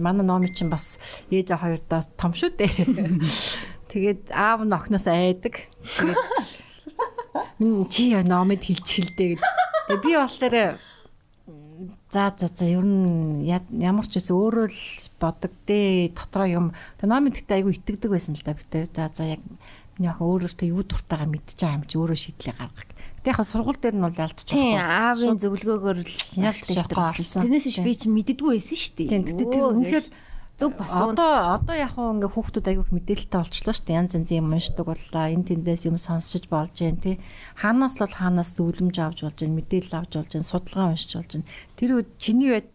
D: Манай номикч чинь бас ээж хоёрдоо том шүү дээ. Тэгээд аав нь охноос айдаг. Тэгээд минь чи номид хэлж хэлдэ гэдэг Тэгээ би болохоор за за за ер нь ямар ч байсан өөрөө л бодог дээ дотроо юм. Тэгээ ном гэдэгтээ айгүй итгэдэг байсан л да битээ. За за яг миний ах өөрөөсөө юу дуртайгаа мэдчихэж байгаа юм чи өөрөө шийдлээ гаргах. Гэтэ яг сургууль дээр нь бол ялцчих.
A: Тийм аавын зөвлөгөөгөөр л
D: яг л орсон.
A: Тэрнээс биш би чи мэддэггүй байсан шүү дээ.
D: Тийм гэтэ тэр үнэхээр
A: зөв босоо.
D: Одоо одоо яг хуу ингээ хүүхдүүд айгүйх мэдээлэлтэй болчлоо шүү дээ. Янз янзын юм уншдаг боллаа. Энд тэндээс юм сонсч болж जैन тий. Хаанаас л бол хаанаас үлэмж авч болж जैन, мэдээлэл авч болж जैन, судалгаа уншиж болж जैन. Тэр үед чиний байд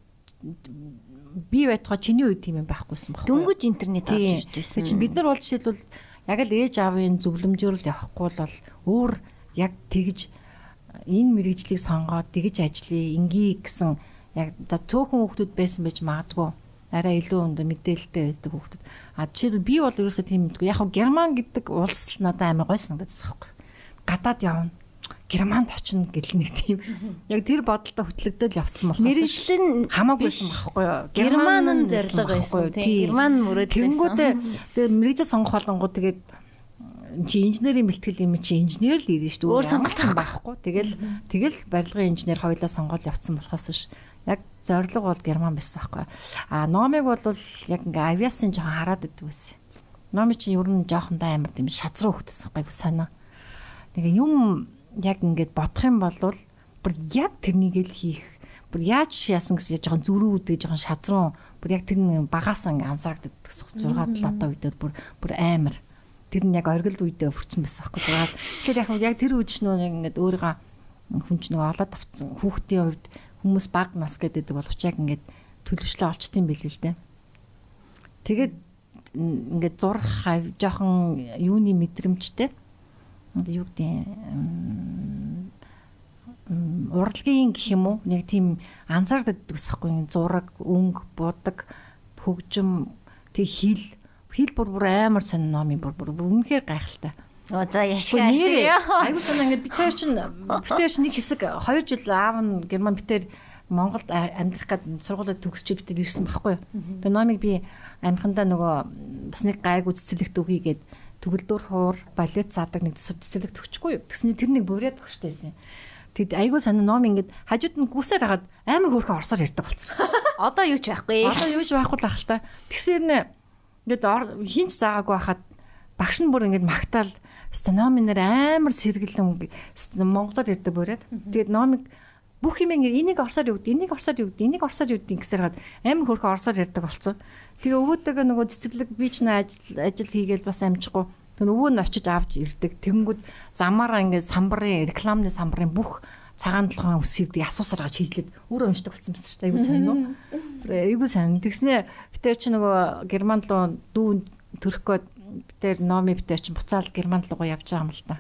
D: би байтугай чиний үед тийм юм байхгүйсэн баг.
A: Дөнгөж интернет авч ирж байсан.
D: Чи бид нар бол жишээлбэл яг л ээж аавын зөвлөмжөөр л явахгүй бол өөр яг тэгж энэ мэрэгжлийг сонгоод тэгж ажиллая, ингийн гэсэн яг за цөөхөн хүмүүс байсан байж магадгүй арай илүү өндө мэдээлэлтэй байдаг хүүхдүүд. А жишээл би бол ерөөсөө тийм мэдгүй. Яг нь герман гэдэг улс надад амар гой санагдаж байгаа юм. Гадаад явна. Германд очино гэл нэг тийм. Яг тэр бодолтой хөтлөгдөд явцсан болохоос
A: мэрэгчлэн
D: хамаагүйсэн байхгүй юу?
A: Герман нь зорилго байсан. Тийм. Герман мөрөөдөл.
D: Тэнгүүдээ тэгээ мэрэгжил сонгох болгонгууд тэгээд чи инженерийн бэлтгэл юм чи инженер л ирнэ шүү дээ.
A: Өөр сонголт
D: байхгүй. Тэгэл тэгэл барилгын инженер хоёлаа сонгоод явцсан болохоос биш зориг бол герман байсан байхгүй. А номыг бол яг ингээ авиасын жоохон хараад идэг байсан. Номи чинь ер нь жоохон да амар тийм шазруу хөвтсөн байхгүй сонио. Тэгээ юм яг ингээд бодох юм бол бүр яг тэрнийг л хийх. Бүр яаж яасан гэсэн жоохон зүрүү үдэг жоохон шазруу бүр яг тэр нэг багаас ингээ ансаардаг гэсэн 6 7 одоо үедээ бүр бүр амар. Тэр нь яг оргил үедээ өвөрцөн байсан байхгүй. Тэгэхээр яг яг тэр үед ч нөө ингээд өөрийгөө хүн ч нэг олоод авцсан хүүхдийн хувьд хүмүүс баг нас гэдэг боловч яг ингээд төлөвчлөө олчтiin байл л дээ. Тэгээд ингээд зурх жоохон юуны мэдрэмжтэй. Юу гэдэг урлагийн гэх юм уу нэг тийм анзаардаг гэсэхгүй зураг өнгө будаг хөгжим тэг хил хил бүр бүр амар сонь номын бүр бүр үнэхээр гайхалтай.
A: Оо за яшгаа ашиг.
D: Аюу сан ингээд битэр чин битэр чин нэг хэсэг 2 жил аав нь герман битэр Монголд амьдрах гээд сургуулиуд төгсч битэр ирсэн байхгүй юу. Тэгээ номыг би амхандаа нөгөө бас нэг гайг үцэлэгт өгье гээд төгөлдөр хуур балет цаадаг нэг цэцэлэгт өгчихгүй юу. Тэгсний тэр нэг бүрээд багштай байсан. Тэгэд айгуу санаа ном ингээд хажууд нь гүсээр хагаад амар хөөрхөн орсоор ярьдаг болчихсон.
A: Одоо юу ч байхгүй.
D: Одоо юу ч байхгүй л ах л та. Тэгсээр нэ ингээд хинч заагаагүй хахад багш нь бүр ингээд магтаал Өстө номын нэр амар сэргэлэн Монголоор ирдэг бүрээд. Тэгээд номыг бүх юм ингэ энийг орсоор юу гэдэг, энийг орсоор юу гэдэг, энийг орсоор юу гэдэг гэсээр хаад амар хөрхөн орсоор ярьдаг болсон. Тэгээ өвөөтэйгээ нөгөө цэцэрлэг би ч нэ ажил ажил хийгээл бас амжихгүй. Тэгээ өвөө нь очиж авч ирдэг. Тэнгүүд замаараа ингэ самбарын рекламны самбарын бүх цагаан толгойн үсгийдэг асуусаар гаж хийлээд өөрөө уншдаг болсон байсан шүү дээ. Айгуу сайн уу? Айгуу сайн. Тэгснэ битээ чи нөгөө герман руу дүү төрөх гээд битээр номи битээр чинь буцаал герман руу явж байгаа юм л да.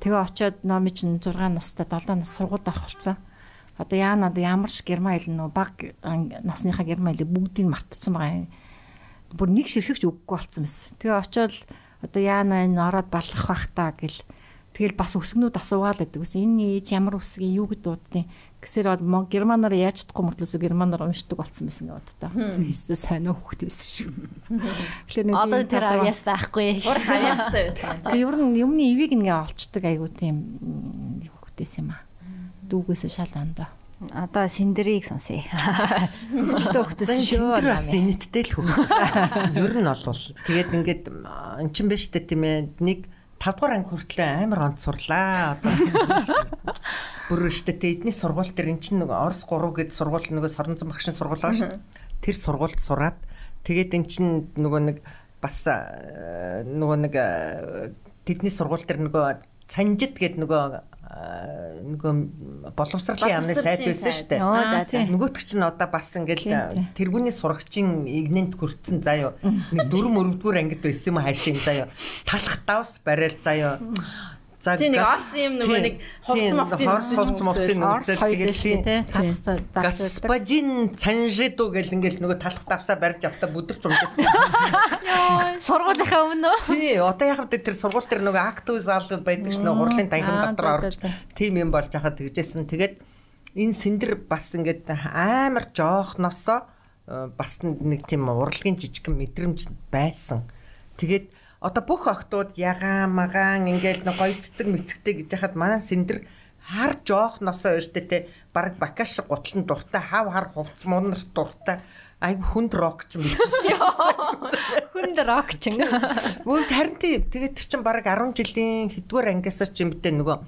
D: Тэгээ очиод номи чинь 6 настай 7 нас сургуульд орох болсон. Одоо яана ямар ч герман хэл нөө баг насныхаа герман хэлийг бүгдийг мартцсан байгаа юм. Бүр нэг ширхэгч үггүй болсон байсан. Тэгээ очиод одоо яана энэ ороод балах бах та гэл Тэгэл бас өсгнүүд асуугаал гэдэг ус энэ ээж ямар үсгийн юу гэд дуудтیں۔ Гэсээр бол германаар яаж чадахгүй мөртлөөс германаар уншдаг болсон байсан гэдэг та. Хэвээ сонио хөхт байсан шүү.
A: Тэгэхээр нэг одоо тэр авьяас байхгүй. Ур авьяастай байсан.
D: Тэгээ ер нь юмны ивийг ингээ олцдог айгу тийм хөхтэйс юм аа. Дүүгээс шал ондоо.
A: Одоо синдрийг сонсъё.
D: Өчтөө хөхтэйс шүү.
E: Нэттэй л хөх. Ер нь олвол тэгээд ингээд эн чин биш үү тийм ээ нэг 5 дугаар анги хүртлээ амар онц сурлаа. Одоо бүр штэ тэ эдний сургууль дээр эн чинь нэг Орос 3 гэдэг сургууль нөгөө Соронзон багшийн сургууль байгаа шүү. Тэр сургуульд сураад тэгээд эн чинь нөгөө нэг бас нөгөө нэг тэдний сургууль дээр нөгөө цанжид гэдэг нөгөө нөгөө боловсролын яамны сайт байсан шүү дээ.
A: Оо за за.
E: Нөгөөтг чинь одоо бас ингээл тэргүүний сурагчийн игнэнд хүрсэн заяо. Нэг дөрөв мөрөвдүгээр ангид байсан юм хаашийн заяо. Талах давс барайл заяо. За
C: Тийм нэг орс юм нөгөө
E: тийм,
C: нэг
E: тийм,
C: мовцын
E: хорс хувцс мовцын тэгээд
D: шүү
E: тийм
D: тий. Татсаа дагсуулдаг.
E: Господин цанжидуу гэл ингээл нөгөө талах давсаа барьж явахдаа бүдэрч унжсэн.
A: Сургуулийнхаа өмнө үү?
E: Тий, одоо яг тэр тэр сургууль дээр нөгөө актив зал байдаг ш нөгөө хурлын танхим дотор орж тим юм болж хахад тэгжсэн. Тэгээд энэ сэндэр бас ингээд амар жоохносоо э, бас нэг тийм урлагийн жижигхэн мэдрэмж байсан. Тэгээд одоо бүх охтууд ягаан магаан ингээл нэг гоё цэцэг мэцэгтэй гэж яхад манай сэндэр хар жоохносоо өртөө те баг бакаш гутлан дуртай хав хар хувц мунар дуртай ай хүнд рок ч юм байсан шүү.
A: Хүнд рокчин.
E: Мөн харин. Тэгээд тэр чинь баг 10 жилийн хэдвэр ангиасаа ч юм битээ нөгөө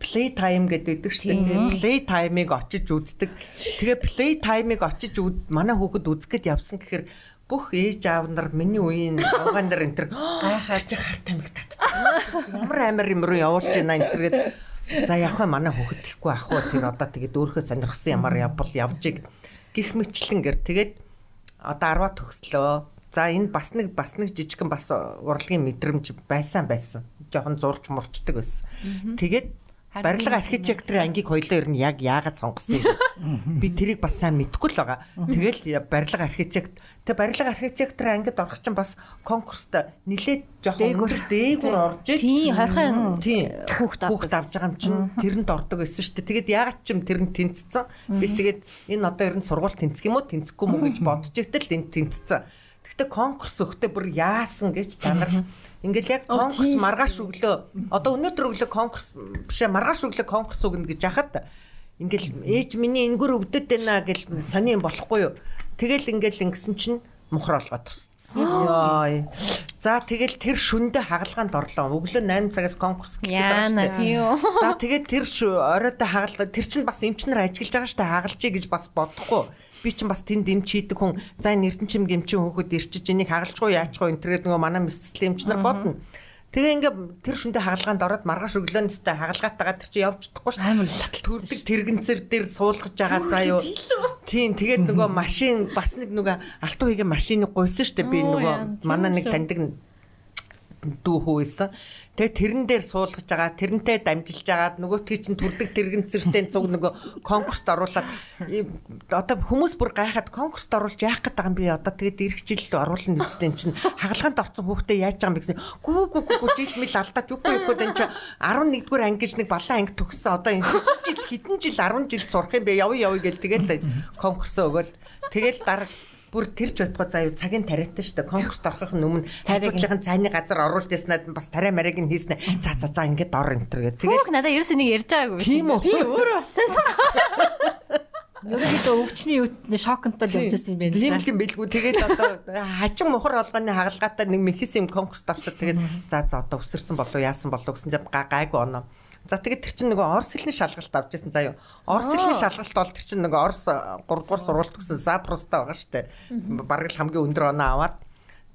E: play time гэдэг байдаг шүү дээ. Play time-ыг очиж үздэг. Тэгээ play time-ыг очиж үз манай хүүхэд үзэхэд явсан гэхээр бүх ээж аав нар миний үеийн авгаан нар энэ төр гайхаарч хар тамиг татдаг. Ямар амар юм руу явуулж байна энэ төр гээд за явах манай хүүхэд тэхгүй ах уу тэр одоо тэгээд өөрхөө сонирхсан ямар явбал явжиг гих мэтлэн гэр тэгээд одоо 10 төгслөө. За энэ бас нэг бас нэг жижигхэн бас урлагийн мэдрэмж байсан байсан. Жохон зурж мурчдаг байсан. Тэгээд барилга архитекторын ангийг хоёлоо ер нь яг яагаад сонгосон юм? Би тэрийг бас сайн мэдэхгүй л байгаа. Тэгэл барилга архитект. Тэг барилга архитекторын ангид орох чинь бас конкурст нилээд жохон өндөр дээгүр орж иж
A: Тийм, хорхон
E: тийм.
A: хүүхд авдаг
E: хүүхд авч байгаа юм чинь тэрэнд ордог байсан шүү дээ. Тэгээд ягаад ч юм тэрэнд тэнцсэн. Би тэгээд энэ одоо ер нь сургууль тэнцэх юм уу? Тэнцэхгүй мүү гэж бодож итэл энд тэнцсэн. Гэхдээ конкурс өгтөө бүр яасан гэж та нар ингээл яг конкурс маргааш өглөө одоо өнөөдөр өглөө конкурс бишээ маргааш өглөө конкурс өгнө гэж яхад ингээл ээж миний энгөр өвдөд байна гэл сони болохгүй юу. Тэгэл ингээл ингэсэн чинь мухар олгоод туссан. Яа. За тэгэл тэр шүндэ хагалгаанд орлоо. Өглөө 8 цагаас конкурс гэдэг байгаа
A: Яана
E: шүү дээ. За тэгээд тэр оройтой хагалгаа тэр чинь бас эмчнэр ажиллаж байгаа штэ хагалжээ гэж бас бодохгүй. Би чинь бас тэнд эмч хийдэг хүн за энэ эрдэнчим гэмчин хөөхөд ирчиж энийг хагалжгүй яачгүй энэ тэгээд нөгөө манай мэсцэл эмчнэр бодно. Тэгээ ингээ тэр шүндэ хагалгаанд ороод маргааш өглөөнөөстэй хагалгаатайгаа тэр чинь явж чадахгүй шүү. Амар төрдөг тэрэгэнцэр дээр суулгаж байгаа заа юу. Тийм тэгээд нөгөө машин бас нэг нөгөө алтан үеийн машиныг гуйсан дээ би нөгөө манай нэг таньдаг дүү байсан. Тэгээ тэрэн дээр суулгаж байгаа, тэрнтэй дамжилж байгаа, нөгөөтгий чинь төрдөг тэрэгэнцэртэй цуг нөгөө конкурст оруулаад одоо хүмүүс бүр гайхаад конкурст оруулж яах гээд байгаа юм би одоо тэгээд ирэх жил оруулна үстэй чинь хагалгаанд орсон хүүхдээ яаж байгаа юм гэсэн. Гүү гүү гүү жил мэл алдаад юугүй юугүй энэ чинь 11-р анги гэж нэг балан анги төгссөн. Одоо энэ жил хэдэн жил 10 жил сурах юм бэ? Явъя явъя гэл тэгэл конкурсоо өгөөл тэгэл дараа бүр тэрч заа юу цагийн тариатай шүү дээ. Конкурст орохын өмнө тариагийн цайны газар оруулж яснаад бас тариа марийг нь хийснэ. За за за ингээд ор энэ төр гэх. Тэгээд
A: надаа ерөөс энийг ярьж байгаагүй биш.
E: тийм үү?
C: Би өөрөө бас
D: Ерөнхийдөө өвчний үтний шоконтой л явжсэн юм байна.
E: Лим лим бэлгүү тэгээд одоо хажин мухар олгоны хагалгаатай нэг мэхис юм конкурст орчод тэгээд за за одоо өсөрсөн болов яасан болов гэсэн чинь га- гайгүй оноо. За тэгээд тэр чинь нөгөө орс хэлний шалгалт авч ирсэн заа юу. Орс хэлний шалгалт бол тэр чинь нөгөө орс 3 дугаар сургуульд төгсөн Запростой байгаа штэ. Бараг л хамгийн өндөр оноо аваад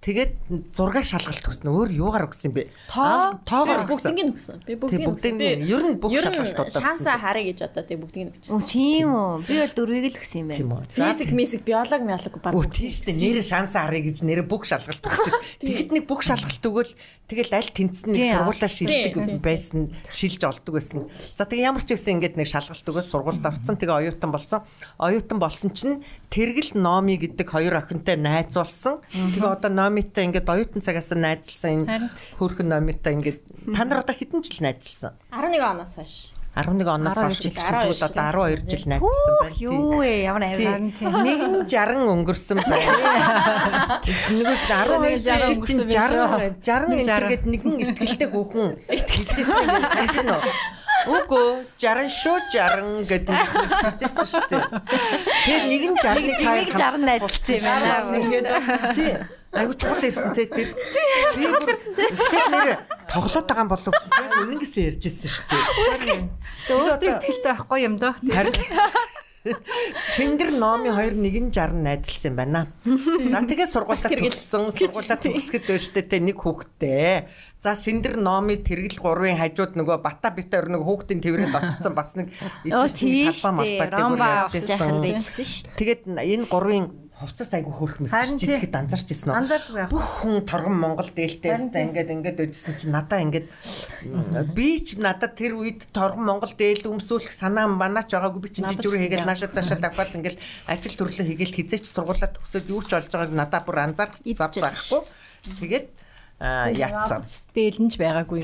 E: тэгээд 6 шалгалт төгсөн. Өөр юугаар өгсөн бэ?
C: тоо
E: тоогоор өгсөн.
C: бүгднийг өгсөн. Би
E: бүгдийг
C: өгсөн.
E: нь ер нь бүх шалгалтуудад өгсөн.
C: шансаа харъя гэж одоо тэг бүгднийг нь өгчихсэн.
A: тийм үү. Би бол дөрвийг л өгсөн юм байна.
C: Физик, мисик, биологи, биологи баг.
E: Үу тийм шүү дээ. Нэрээ шанс харъя гэж нэрээ бүх шалгалт өгчихсэн. Тэгэхэд нэг бүх шалгалт өгөөл тэгэл аль тэнцэн нэг сургуулаа шилдэг байсан, шилж олдог байсан. За тэгээ ямар ч байсан ингээд нэг шалгалт өгөөс сургуульд орсон. Тэгээ оюутан болсон. Оюутан болсон чинь Тэргэл Номи гэдэг хоёр охинтой найзуулсан. Тэгээ одоо Номитай ингээд оюутан цагаас нь найзалсан энэ хөөрхөн Номитай ингээд та нар одоо хэдэн жил найзалсан?
C: 11 оноос хойш.
E: 11 оноос хойш
C: 12
E: одоо 12 жил найзалсан байна. Тийм.
A: Юу вэ? Ямар тийм.
E: Нэг нь 60 өнгөрсөн байна. Нэг 12 жил өнгөрсөн биш үү? 60 60 энтергээд нэгэн ихтгэлтэй хүүхэн санаж байна уу? Үгүй 60 шүү 60 гэдэг хэлжсэн шүү дээ. Тэгээд нэг нь 60-ны цаая
A: Нэг 60 найзалсан юм байна.
E: Тий. Айгу чухал ирсэн те тэр. Чухал ирсэн те. Тэгэхээр нэр тоглоод байгаа юм болов уу? Яг үнэн гэсэн ярьжсэн шүү дээ.
D: Өөртөө ихтэй байхгүй юм даа.
E: Харин Синдэр номи 2160 найзалсан юм байна. За тэгээ сургуулаа төгссөн, сургуулаа төгсгөд өштэй те нэг хүүхэдтэй. За Синдэр номи тэргэл 3-ын хажууд нөгөө Бата Бита өр нөгөө хүүхдийн тэрвэрэд очсон бас нэг
A: авах сайхан байжсэн шүү.
E: Тэгээд энэ 3-ын хувцас айгу мэсэж
D: тий.
E: житгэд анзарч ирсэн
D: байх.
E: Бүх хүн торгон Монгол дээлтэй өстэй ингээд ингээд өжсөн чинь надаа ингээд би ч надад тэр үед торгон Монгол дээл өмсүүлэх санаа манаач байгаагүй би чинь жижигрүү хийгээл нааша цаашаа давхад ингээд ажил төрлөө хийгээл хизээч сургуулаа төгсөөд юу ч болж байгааг надаа бүр анзаарч зав байхгүй. Тэгээд яатсан.
D: Дээлнж байгаагүй.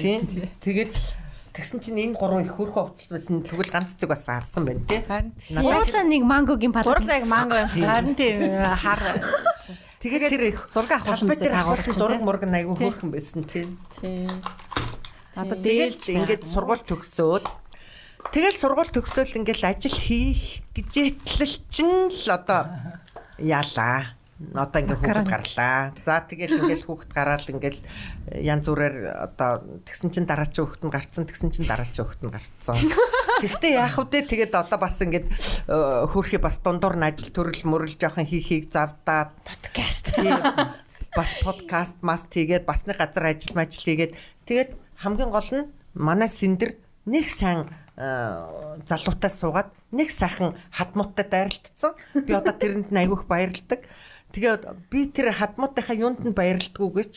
E: Тэгээд тэгсэн чинь энэ гурван их хөрхөө хувцас байсан тэгвэл ганц цэг бас харсан байна тий.
D: Харин
A: Уурлаа нэг мангогийн палат.
C: Уурлаг манго юм.
D: харин тийм хар
E: Тэгээд тэр их
D: зураг авах юмсаа
E: Албатер
D: тагуулах
E: агуулсан зураг мураг айгу хөөрхөн байсан тий.
C: Тийм.
D: надад
E: Тэгээд
D: дээлж
E: ингээд сургууль төгсөөд тэгэл сургууль төгсөөл ингээд ажил хийх гэжээтлэл чинь л одоо яалаа. Одоо ингээд хүүхэд гарлаа. За тэгэл ингээд хүүхэд гараад ингээд янз бүрээр одоо тэгсэн чинь дараачийн хүүхэд нь гарцсан тэгсэн чинь дараачийн хүүхэд нь гарцсан. Гэхдээ яах вэ тэгээд одоо бас ингээд хөөрхи бас дундуур нь ажил төрөл мөрөл жоохон хийхийг завдаад
C: Подкаст.
E: бас подкаст маст хийгээд бас нэг газар ажил мажил хийгээд тэгээд хамгийн гол нь манай синдэр нэг сайн э, залуутай суугаад нэг сайхан хадмууттай дайралтцсан. Би одоо тэрэнд нь айгүйх баярлдаг. Тэгээд би тэр хадмуутынхаа юунд нь баярлдаггүй гэж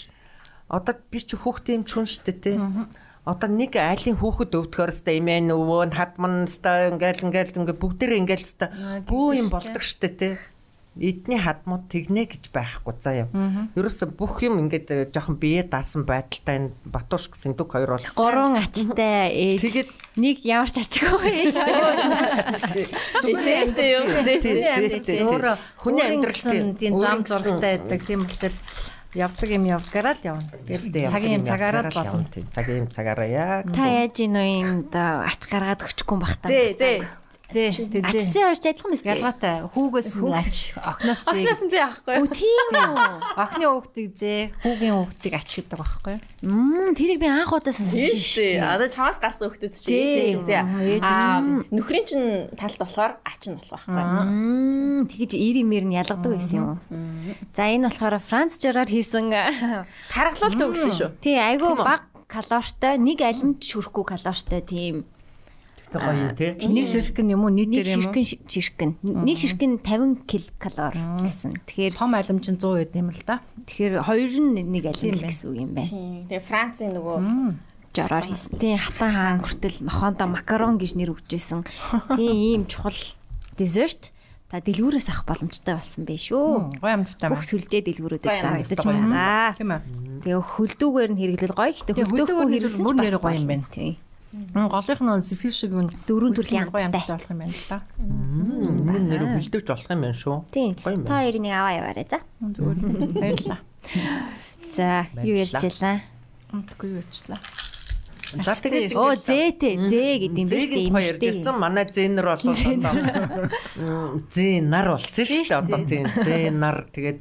E: одоо би чи хүүхдээ юм ч хүн штэ тий. Одоо нэг айлын хүүхэд өвдөхөр өстэй имэн өвөө нь хадман өстэй ингээл ингээл ингээл бүгдээрээ ингээл өстэй бүү юм болдог штэ тий. Эдний хадмууд тэгнэ гэж байхгүй юм. Ерөөсө бүх юм ингээд э, жоохон бие даасан байдалтай энэ Батууш гэсэн дүг хоёр бол
A: Гурван ачтай ээж.
E: Тэгээд
A: нэг ямар ч ачаагүй ээж.
C: Зээтэй юу? Зээтэй.
D: өөрөө
E: хүний
D: хүний
E: амьдрал
D: амьдрал тийм зам зургтай байдаг. Тийм болохоор явдаг юм явгараа л явна. Цагийн юм цагаараа л болно.
E: Цагийн юм цагаараа яа.
A: Та яаж ийн үү энд ач гаргаад өгчихгүй юм бах та.
C: Зээ, зээ.
D: Зээ
A: Ач
D: зээ.
A: зээ хоёрч адилхан мэт.
D: Ялгаатай хүүгээс нь ач охноос зээ.
C: Ахнаас нь зээ авахгүй.
A: Үу тийм үү.
D: Охны хүүхдийг зээ, хүүгийн хүүхдийг ач гэдэг байхгүй юу?
A: Мм тэрийг би анх удаа сонсож
C: Тийш.
A: шүү.
C: Одоо чамаас гарсан хөлтөд чи
A: Зээ.
C: зээ Аа нөхрийн чин талд болохоор ач нь болох байхгүй.
A: Мм тэгэж ир имэр нь ялгадаг байсан юм уу? За энэ болохоор Франц жороор хийсэн
C: Тархалуулт өгсөн шүү.
A: тий айгүй баг калоритой нэг ч шүрхгүй калоритой тийм
E: Тэгтээ гоё юм тий.
D: Нэг ширхэг юм уу? Нийт
A: нэг
D: дээр юм уу?
A: ширхэн ши- ширхгэн нэг ширхгэн 50 ккал гэсэн. Тэгэхээр
D: Том алим чинь 100 байд юм л да.
A: тэгэхээр хоёр нь нэг нь л гэсэн үг юм байна.
C: Тийм. Тэгээ Францын нөгөө
A: жороор хийсэн. Тийм хатан хаан хүртэл нохоондоо макарон гэж нэр өгчээсэн. Тийм ийм чухал десерт та дэлгүүрээс авах боломжтой болсон байх шүү.
D: Гоё амттай
A: Бүх сүлжээ дэлгүүрүүдэд заагдаж байгаа.
D: Тийм ээ.
A: Тэгээ хөлдүүгээр нь хэрэглэл гоё. Гэтэ
D: хөлдөөгөөр
A: хэрэглэсэн
D: мөр
A: ч
D: нэр
A: бас
D: гоё юм байна.
A: Тийм.
D: Голынх нь зефир шиг юм.
A: Дөрвөн төрлийн амттай.
D: болох юм байна л да.
E: Энэ нэр хөлдөөж болох юм байна шүү.
A: Тийм.
E: Гоё юм
A: Та хоёрыг нэг аваа яваарай за.
D: Зүгээр. Баярлаа.
A: За, юу ярьчлаа?
D: Мэдгүй юу ярьчлаа.
E: За тэгээд
A: Оо, зээтэй, зээ гэдэг юм биш үү?
E: Зэгийн хоёр ярьжсэн манай зэнэр болоо одоо зэнар болсон шүү дээ одоо тийм зэнар тэгээд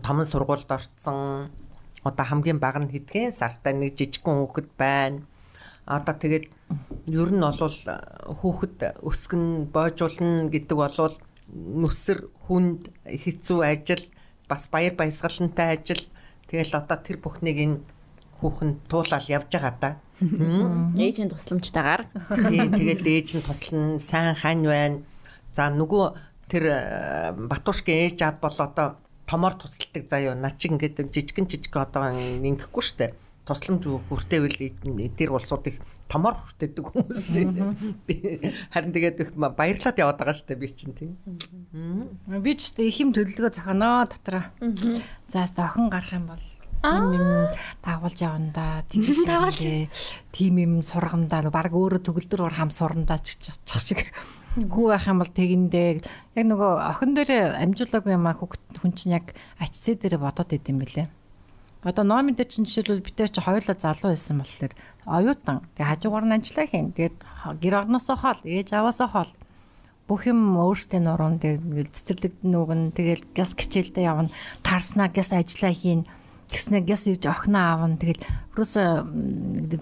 E: томон сургуульд орцсон одоо хамгийн бага нь хэдхэн сартай нэг жижигхэн хүүхэд байна одоо тэгээд ер нь бол хүүхэд өсгөн боожуулна гэдэг болвол нүсэр хүнд хэцүү ажил бас баяр баясгалантай ажил тэгэл одоо тэр бүхнийг энэ хүүхэн туулаад явж байгаа да. Мм.
C: ээжийн тусламжтайгаар
E: Тийм тэгээд ээж нь туслана, сайн хань байна. За нөгөө тэр э, Батушгийн ээж ав бол одоо томоор тусалдаг заяа. Наа чи ингээд жижигэн жижиг одоо ингэхгүй штэ. Тусламж хүртээвэл эдгээр улсуудыг томоор хүртээдэг хүмүүс тийм. Би Харин тэгээд их баярлаад яваад байгаа штэ би чинь тийм.
D: Би ч гэсэн их юм төлөвлөгөө зохионоо дотроо. За зохин гарах юм бол тийм юм дагуулж явна да. Тийм дагуулж тийм юм сургандаа баг өөрөө төгөлдөр ор хам сурандаа ч чах шиг хүү байх юм бол тэгэндээ яг нөгөө охин дээр амжуулаагүй юм а хүн чинь яг ачсээ дээр бодоод идэм бэлээ. Одоо номын дээр чинь жишээлбэл бид чи хоёулаа залуу байсан бол тэр оюутан тэгээ хажуугаар нь ажиллаа хийн. Тэгээд гэр орносоо хоол, ээж аваасаа хоол бүх юм өөртөө нуруунд дээр цэцэрлэг нүгэн тэгэл газ хичээлдээ явна тарснаа газ ажиллаа хийн тэгснэ газ ивж охиноо аавна тэгэл ерөөсө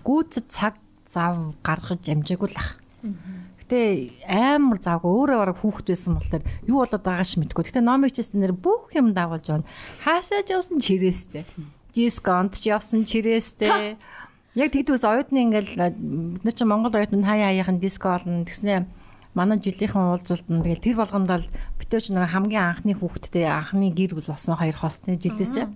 D: гүйцэд цаг зав гаргаж амжаагүй л ах. Гэтэ амар завгүй өөрөө бараг хүүхэд байсан болохоор юу болоод байгаач мэдгүй. Гэтэ номыг чийсэн нэр бүх юм дагуулж байна. Хаашаа ч явсан чирээстэй. Дисконт ч явсан чирээстэй. Яг тэгдэгс оюутны ингээл бид нар чи Монгол оюутны хаяа хаяахан диско олно тэгснэ манай жилийнхэн уулзалтанд тэгэл тэр болгонд л битээч нэг хамгийн анхны хүүхэдтэй анхны гэр бүл болсон хоёр хосны жилээсээ.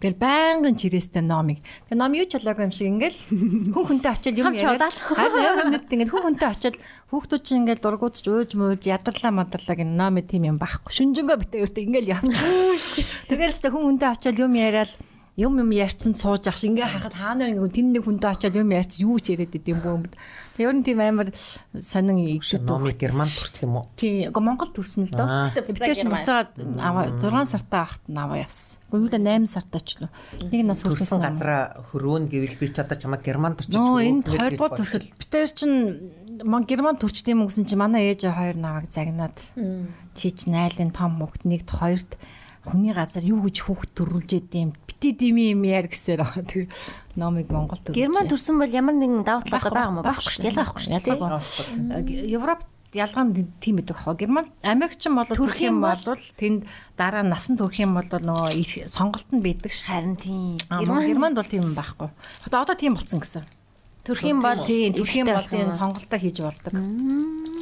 D: Тэгэл байнгын чирээстэй номыг. Тэгээ ном юу ч болоогүй юм шиг ингээл хүн хүнтэй очил юм яриад. Харин ямар нэг ингээд хүн хүнтэй очил хүүхдүүд чинь ингээл дургуутч ууж мууж ядарлаа мадарлаа гэн номи тийм юм байхгүй. Шүнжэнгөө битээ өртөө ингээл явчих. Тэгэл ч хүн хүнтэй очил юм яриад юм юм ярьсан сууж ах шиг ингээ хахад хаана ингээ тэн нэг хүнтэй очиод юм ярьсан юу ч яриад идэм бөөмд. Тэг ер нь тийм амар сонин игшүүд
E: номи герман төрсөн юм уу?
D: Тий, уг Монгол төрсөн л доо. Тэгтээ ч буцаад аваа 6 сартаа ахт нь аваа явсан. Л 8 сартаа ч лөө. Нэг нас
E: төрсөн газараа хөрөөн гэвэл би ч одоо чамаа герман төрчих
D: үү? Энд хоёрдугаар төрөхөд битээр чин ман герман төрчд юм гэсэн чи манай ээж хоёр наваг загнаад чич найлын том мөгт нэгд хоёрт хүний газар юу гэж хүүхд төрүүлж идэм бити дими юм яар гэсээр байгаа. Тэг номыг Монгол төрүүлж.
A: Герман төрсөн бол ямар нэгэн давуу тал байгаа юм байхгүй шүү дээ. Ялгаа байхгүй шүү
D: дээ. Европ ялгаа нь тийм байдаг хоо. Герман Америкчин бол төрөх юм бол тэнд дараа насан төрөх юм бол нөгөө сонголт нь байдаг ш.
A: Харин тийм.
D: Герман Германд бол тийм юм байхгүй. Одоо тийм болцсон гэсэн.
A: Юм бол
D: тийм юм бол тийм сонголтоо хийж болдог.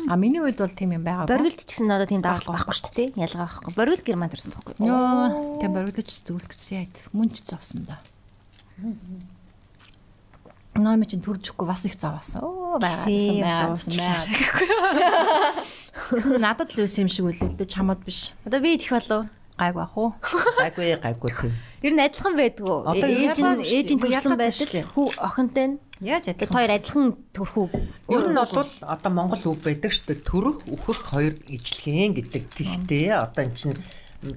D: А миний үед бол тийм юм байгаа.
A: Бориулт ч гэсэн одоо тийм даах байхгүй шүү дээ. Ялгаа байхгүй. Бориулт герман төрсэн байхгүй.
D: Йоо, тийм бориулт ч зүгэл гэсэн яа. Мөн ч зовсон да. Ноём чинь төржихгүй бас их зовсон. Оо байгаа гэсэн байгаасан байгаа. Тэгсэн надад л үсэн юм шиг үлээ л дээ чамд биш.
A: Одоо би идэх болов
D: гайгүй ах уу?
E: Гайгүй гайгүй тийм.
A: Ер нь адилхан байдгүй. Ээж нь ээж нь төрсэн байтал хүү охинтой нь
D: Яаж адилхан?
A: хоёр адилхан төрхүү.
E: Ер нь бол одоо Монгол үг байдаг шүү дээ. Төрөх, өөхөх хоёр ижлэхэн гэдэг. Тэгтээ одоо эн чинь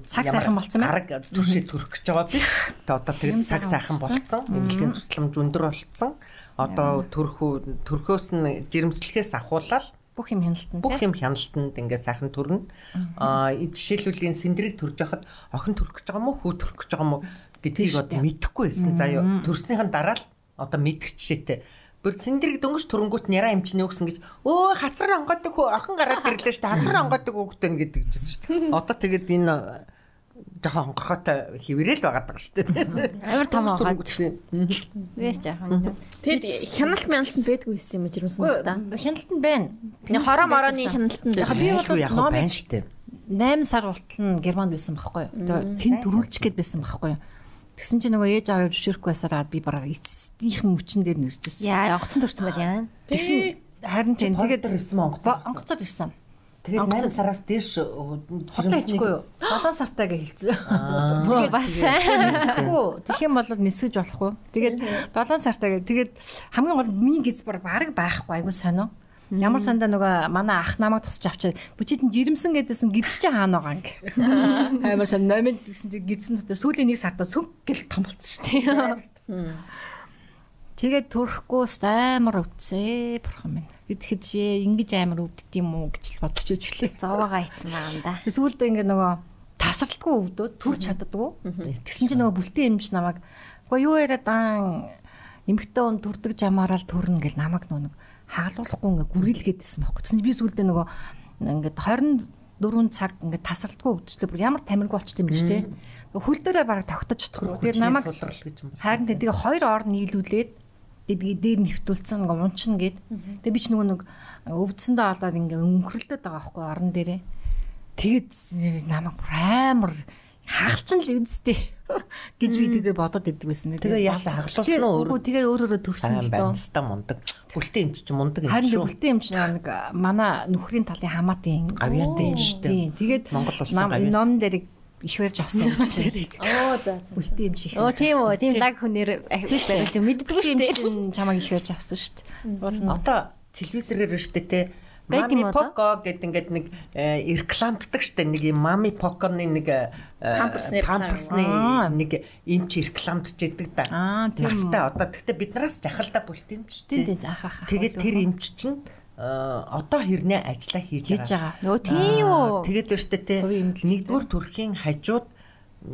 D: цаг сайхан болцсон
E: байна. Арга төршөө төрөх гэж байгаа биш. Тэгээ одоо тэр цаг сайхан болцсон. Эмнэлгийн тусламж өндөр болцсон. Одоо төрхөө төрхөөс нь жирэмслэхээс ахуулаад
D: бүх юм хяналтанд
E: бүх юм хяналтанд ингээ сайхан төрнө. Аа жишээлбэл энэ сэндрийг төрж яхад охин төрөх гэж байгаа мó хүү төрөх гэж байгаа мó гэдгийг одоо мэдэхгүй байсан. Заа төрснийхэн дараа л одоо мэдгч жишээтэй бүр сэндрэг дөнгөж төрөнгүүт няра эмчний өгсөн гэж өө хацар онгодог хөө охин гараад ирлээ шүү дээ хацар онгодог өгдөн гэдэг чинь шүү дээ. Одоо тэгээд энэ жоохон онгорхотой хിവэрэл байгаад байгаа шүү дээ.
A: Амар том байгаа.
C: Вэс жоохон. Тэгэд хяналт мяналтанд байдгүй байсан юм жирэмсэн баг та.
D: Хяналт нь байна.
C: Хороо мороны хяналтанд
E: би бол яг байна шүү дээ.
D: 8 сар болтол нь Германд байсан байхгүй юу? Тэн төрүүлчих гээд байсан байхгүй юу? Тэгсэн чинь нөгөө ээж аав зөвшөөрөхгүй байсараад би бараг эцсдийнх мөчн дээр нэржсэн.
A: Яа, онгоцон төрсөн байл яа.
D: Тэгсэн харин тийм
E: тэгээд ирсэн онгоцоо.
D: Онгоцоор ирсэн.
E: Тэгээд 8 сараас дээш
D: жирэмсэхгүй юу? 7 сартаа гэж хэлсэн.
A: Тэгээд бас
D: Тэгвэл тэгэх юм бол нисгэж болохгүй. Тэгээд 7 сартаа гэ. Тэгээд хамгийн гол миний гиз баг байхгүй айгуу сонио. Ямар сандаа нөгөө манай ах намайг тусч авчаад бүчид нь жирэмсэн гэдээсэн гидс чи хаана байгаа юм. Амар сан номын гэсэн чи гидсэн дотор сүүлийн нэг сартаа сүг гэл томолцсон шүү дээ. Тэгээд төрөхгүй амар өвдсэй бурхан минь. Тэгэхэд чи ингэж амар өвддөг юм уу гэж бодож өжглээ.
A: Зовоогоо ийцэн байгаа юм да.
D: Сүүлдээ ингээ нөгөө тасралтгүй өвдөө төрч чаддгүй. Тэгсэн чи нөгөө бүлтэн эмч намайг "Гоо юу яриад даан эмхтэн он төрдөг жамаараа л төрнө" гэл намайг нөгөө хаалуулахгүй ингээ гүргэлгээдсэн байхгүй. Тэгсэн чинь би сүүлдээ нөгөө ингээд 24 цаг ингээд тасралтгүй өвдөжлөө бүр ямар тамиргүй болчтой юм биш те. Хөл дээрээ бараг тогтож чадахгүй. Тэгээд намайг харин тэгээ хоёр ор нийлүүлээд тэгээ дээр нэвтүүлсэн ингээ унчна гээд. Тэгээ би ч нөгөө нэг өвдсөндөө олоод ингээ өнгөрлөдөд байгаа байхгүй орон дээрээ. Тэгээд намайг бүр амар хаалчин л үсттэй гэж би тэгээ бодоод идэг байсан.
E: Тэгээ яасан хаглуулсан уу
D: өөрөө. Тэгээ өөрөөрөө төрсөн
E: л доо. Баян мундаг. Бүлтэн эмч чи мундаг
D: юм шүү. Харин бүлтэн эмч нэг манай нөхрийн талын хамаатын
E: авьяатай юм шүү дээ.
D: Тэгээд
E: Монгол улсын
D: ном дээр их барьж авсан юм чи.
C: Оо за за.
D: Бүлтэн эмч их.
A: Оо тийм үү. Тийм лаг хүнээр байсан мэддэггүй шүү дээ.
D: Чамайг их барьж авсан шүү дээ.
E: Одоо телевизээр шүү дээ те Мами Поко гэдэг ингээд нэг рекламддаг штэ нэг юм Мами Поконы нэг памперсны нэг эмч рекламдж идэг да.
D: Аа тийм.
E: Настай одоо тэгтээ биднээс жахалта бүлт юм шүү
D: дээ. Тийм тийм.
E: Тэгээд тэр эмч чинь одоо хэрнээ ажиллаа хийж
D: байгаа.
A: Нөө тийм үү.
E: Тэгээд өөртөө те нэгдүгээр төрхийн хажууд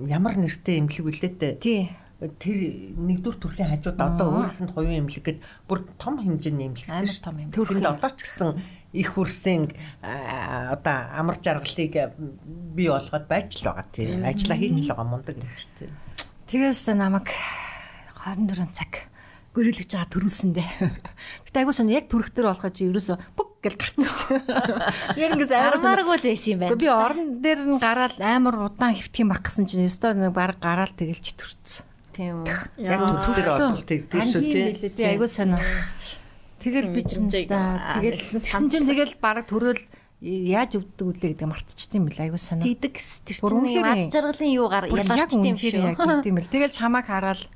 E: ямар нэртэй эмнэлэг үлээтэй.
D: Тий.
E: тэр нэгдүгээр төрлийн хажууд одоо өөрийнх нь хувийн эмнэлэг гэд бүр том хэмжээний эмнэлэг
D: Амар том эмнэлэг.
E: Тэнд одоо ч гэсэн их хүрсэн аа, одоо амар жаргалыг бий болгоод байж л байгаа тийм ажилла хийж л байгаа мундаг юм шүү дээ.
D: Тэгээс намайг 24 цаг гөрөлж байгаа төрүүлсэндээ. Гэтэ айгуу сон яг төрөх дээр болохоо чи ерөөсө бүг гэл гарсан шүү дээ. Яг ингээс амар сон.
A: Армааргүй л байсан юм байна.
D: Би орон дээр нь гараад амар удаан хөвтөх юм баг гэсэн чинь өстой нэг баг гараад тэгэлж төрсөн.
A: Тийм үү.
E: Яг төрөх дээр бол тэгдэж шүү тий.
D: Айгуу сонио. Тэгэл би чинь та тэгэл тэгсэн чинь тэгэл баг төрөөл яаж өвддөг үлээ гэдэг мартчихсан юм бэл айгуу сонио.
A: Тэгдэг тэр чинь аз жаргалын юугаар ялгарчт юм шүү.
D: яг юм бэл. Тэгэл чамайг хараад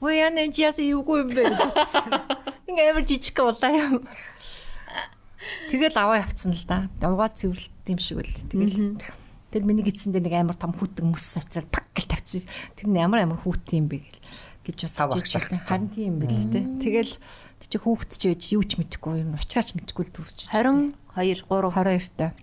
D: Ой яна чи яса юугүй юм бэ гэж утсан. Ингээ амар жижиг улаа юм. Тэгэл аваа явцсан л да. Угаа цэвэрлэлт юм шиг үл. Тэгэл Тэгэл миний гидсэндээ нэг амар том хүүтэн мөс авцаар так гэл тавьчихсан. Тэр нь ямар амар хүүтэн юм бэ гэл гэж бодож
E: агшаалт.
D: байсан. Харин тийм юм бэл тэ. Тэгэл чи хүүхэд ч байж юу ч мэдэхгүй юм. Уучраач мэдэхгүй л дүрсэж.
A: 22 3
D: 22 та.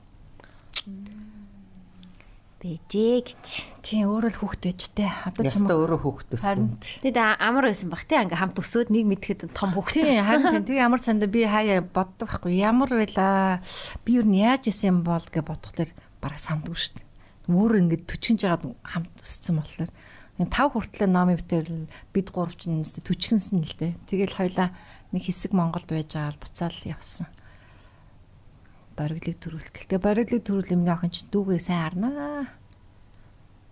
A: бэжээ гэж.
D: Тийм өөрөө л хүүхэд байж тэ. Одоо
E: Яста
D: чамаа
E: өөрөө хөөхтөс.
D: харин
A: Тэд амар байсан баг тий ингээм хамт өсөөд нэг мэдэхэд том хөвгтэй.
D: Тийм харин тэг ямар санда би хаяа боддог байхгүй ямар байла би юу нь яаж исэн юм бол гэж бодхолоор бараг сандгүй шүү дээ. Өөр ингэ төчгөнж жагаад хамт өссөн болохоор тав хүртлээр номын битэрл бид гурав ч нэстэ төчгөнсөн л дээ. Тэгэл хоёлаа нэг хэсэг Монголд байж байгаа буцаал явсан. Бориглыг төрүүлэх. Гэтэ бориглыг төрүүл юмны охин ч дүүгээ сайн харнаа.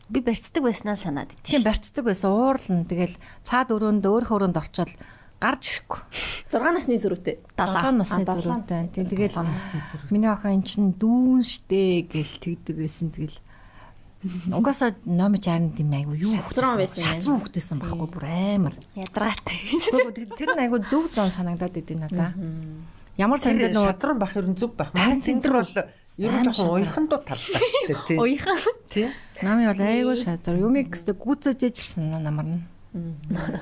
A: Би барьцдаг байснаа санаад ит.
D: Тийм барьцдаг байсан уурлан тэгэл цаад өрөөнд өөрийнхөө өрөөнд орчоод гарч ирэхгүй.
C: 6 насны зөрүүтэй.
D: 7 насны зөрүүтэй. Тийм тэгэл миний охин эн чин дүүн штэ гэл тэгдэг байсан тэгэл угаасаа номи чарн тийм айгу юу
C: Шатран байсан юм.
D: Шатран хөхтэйсэн байхгүй бүр амар.
A: Ядраатай.
D: Тэр нь айгу зөв зан санагдаад идэв надаа. Ямар сандаа нөгөө
E: шатран бах ер нь зүг.
D: Харин
E: Манай цэндэр бол ер нь жоохон уйхан дуу талтай шүү дээ тий.
A: Уйхан.
E: Тий.
D: Нами бол айгу шазар юмыг гэстэй гүцэж ээжсэн намар нь.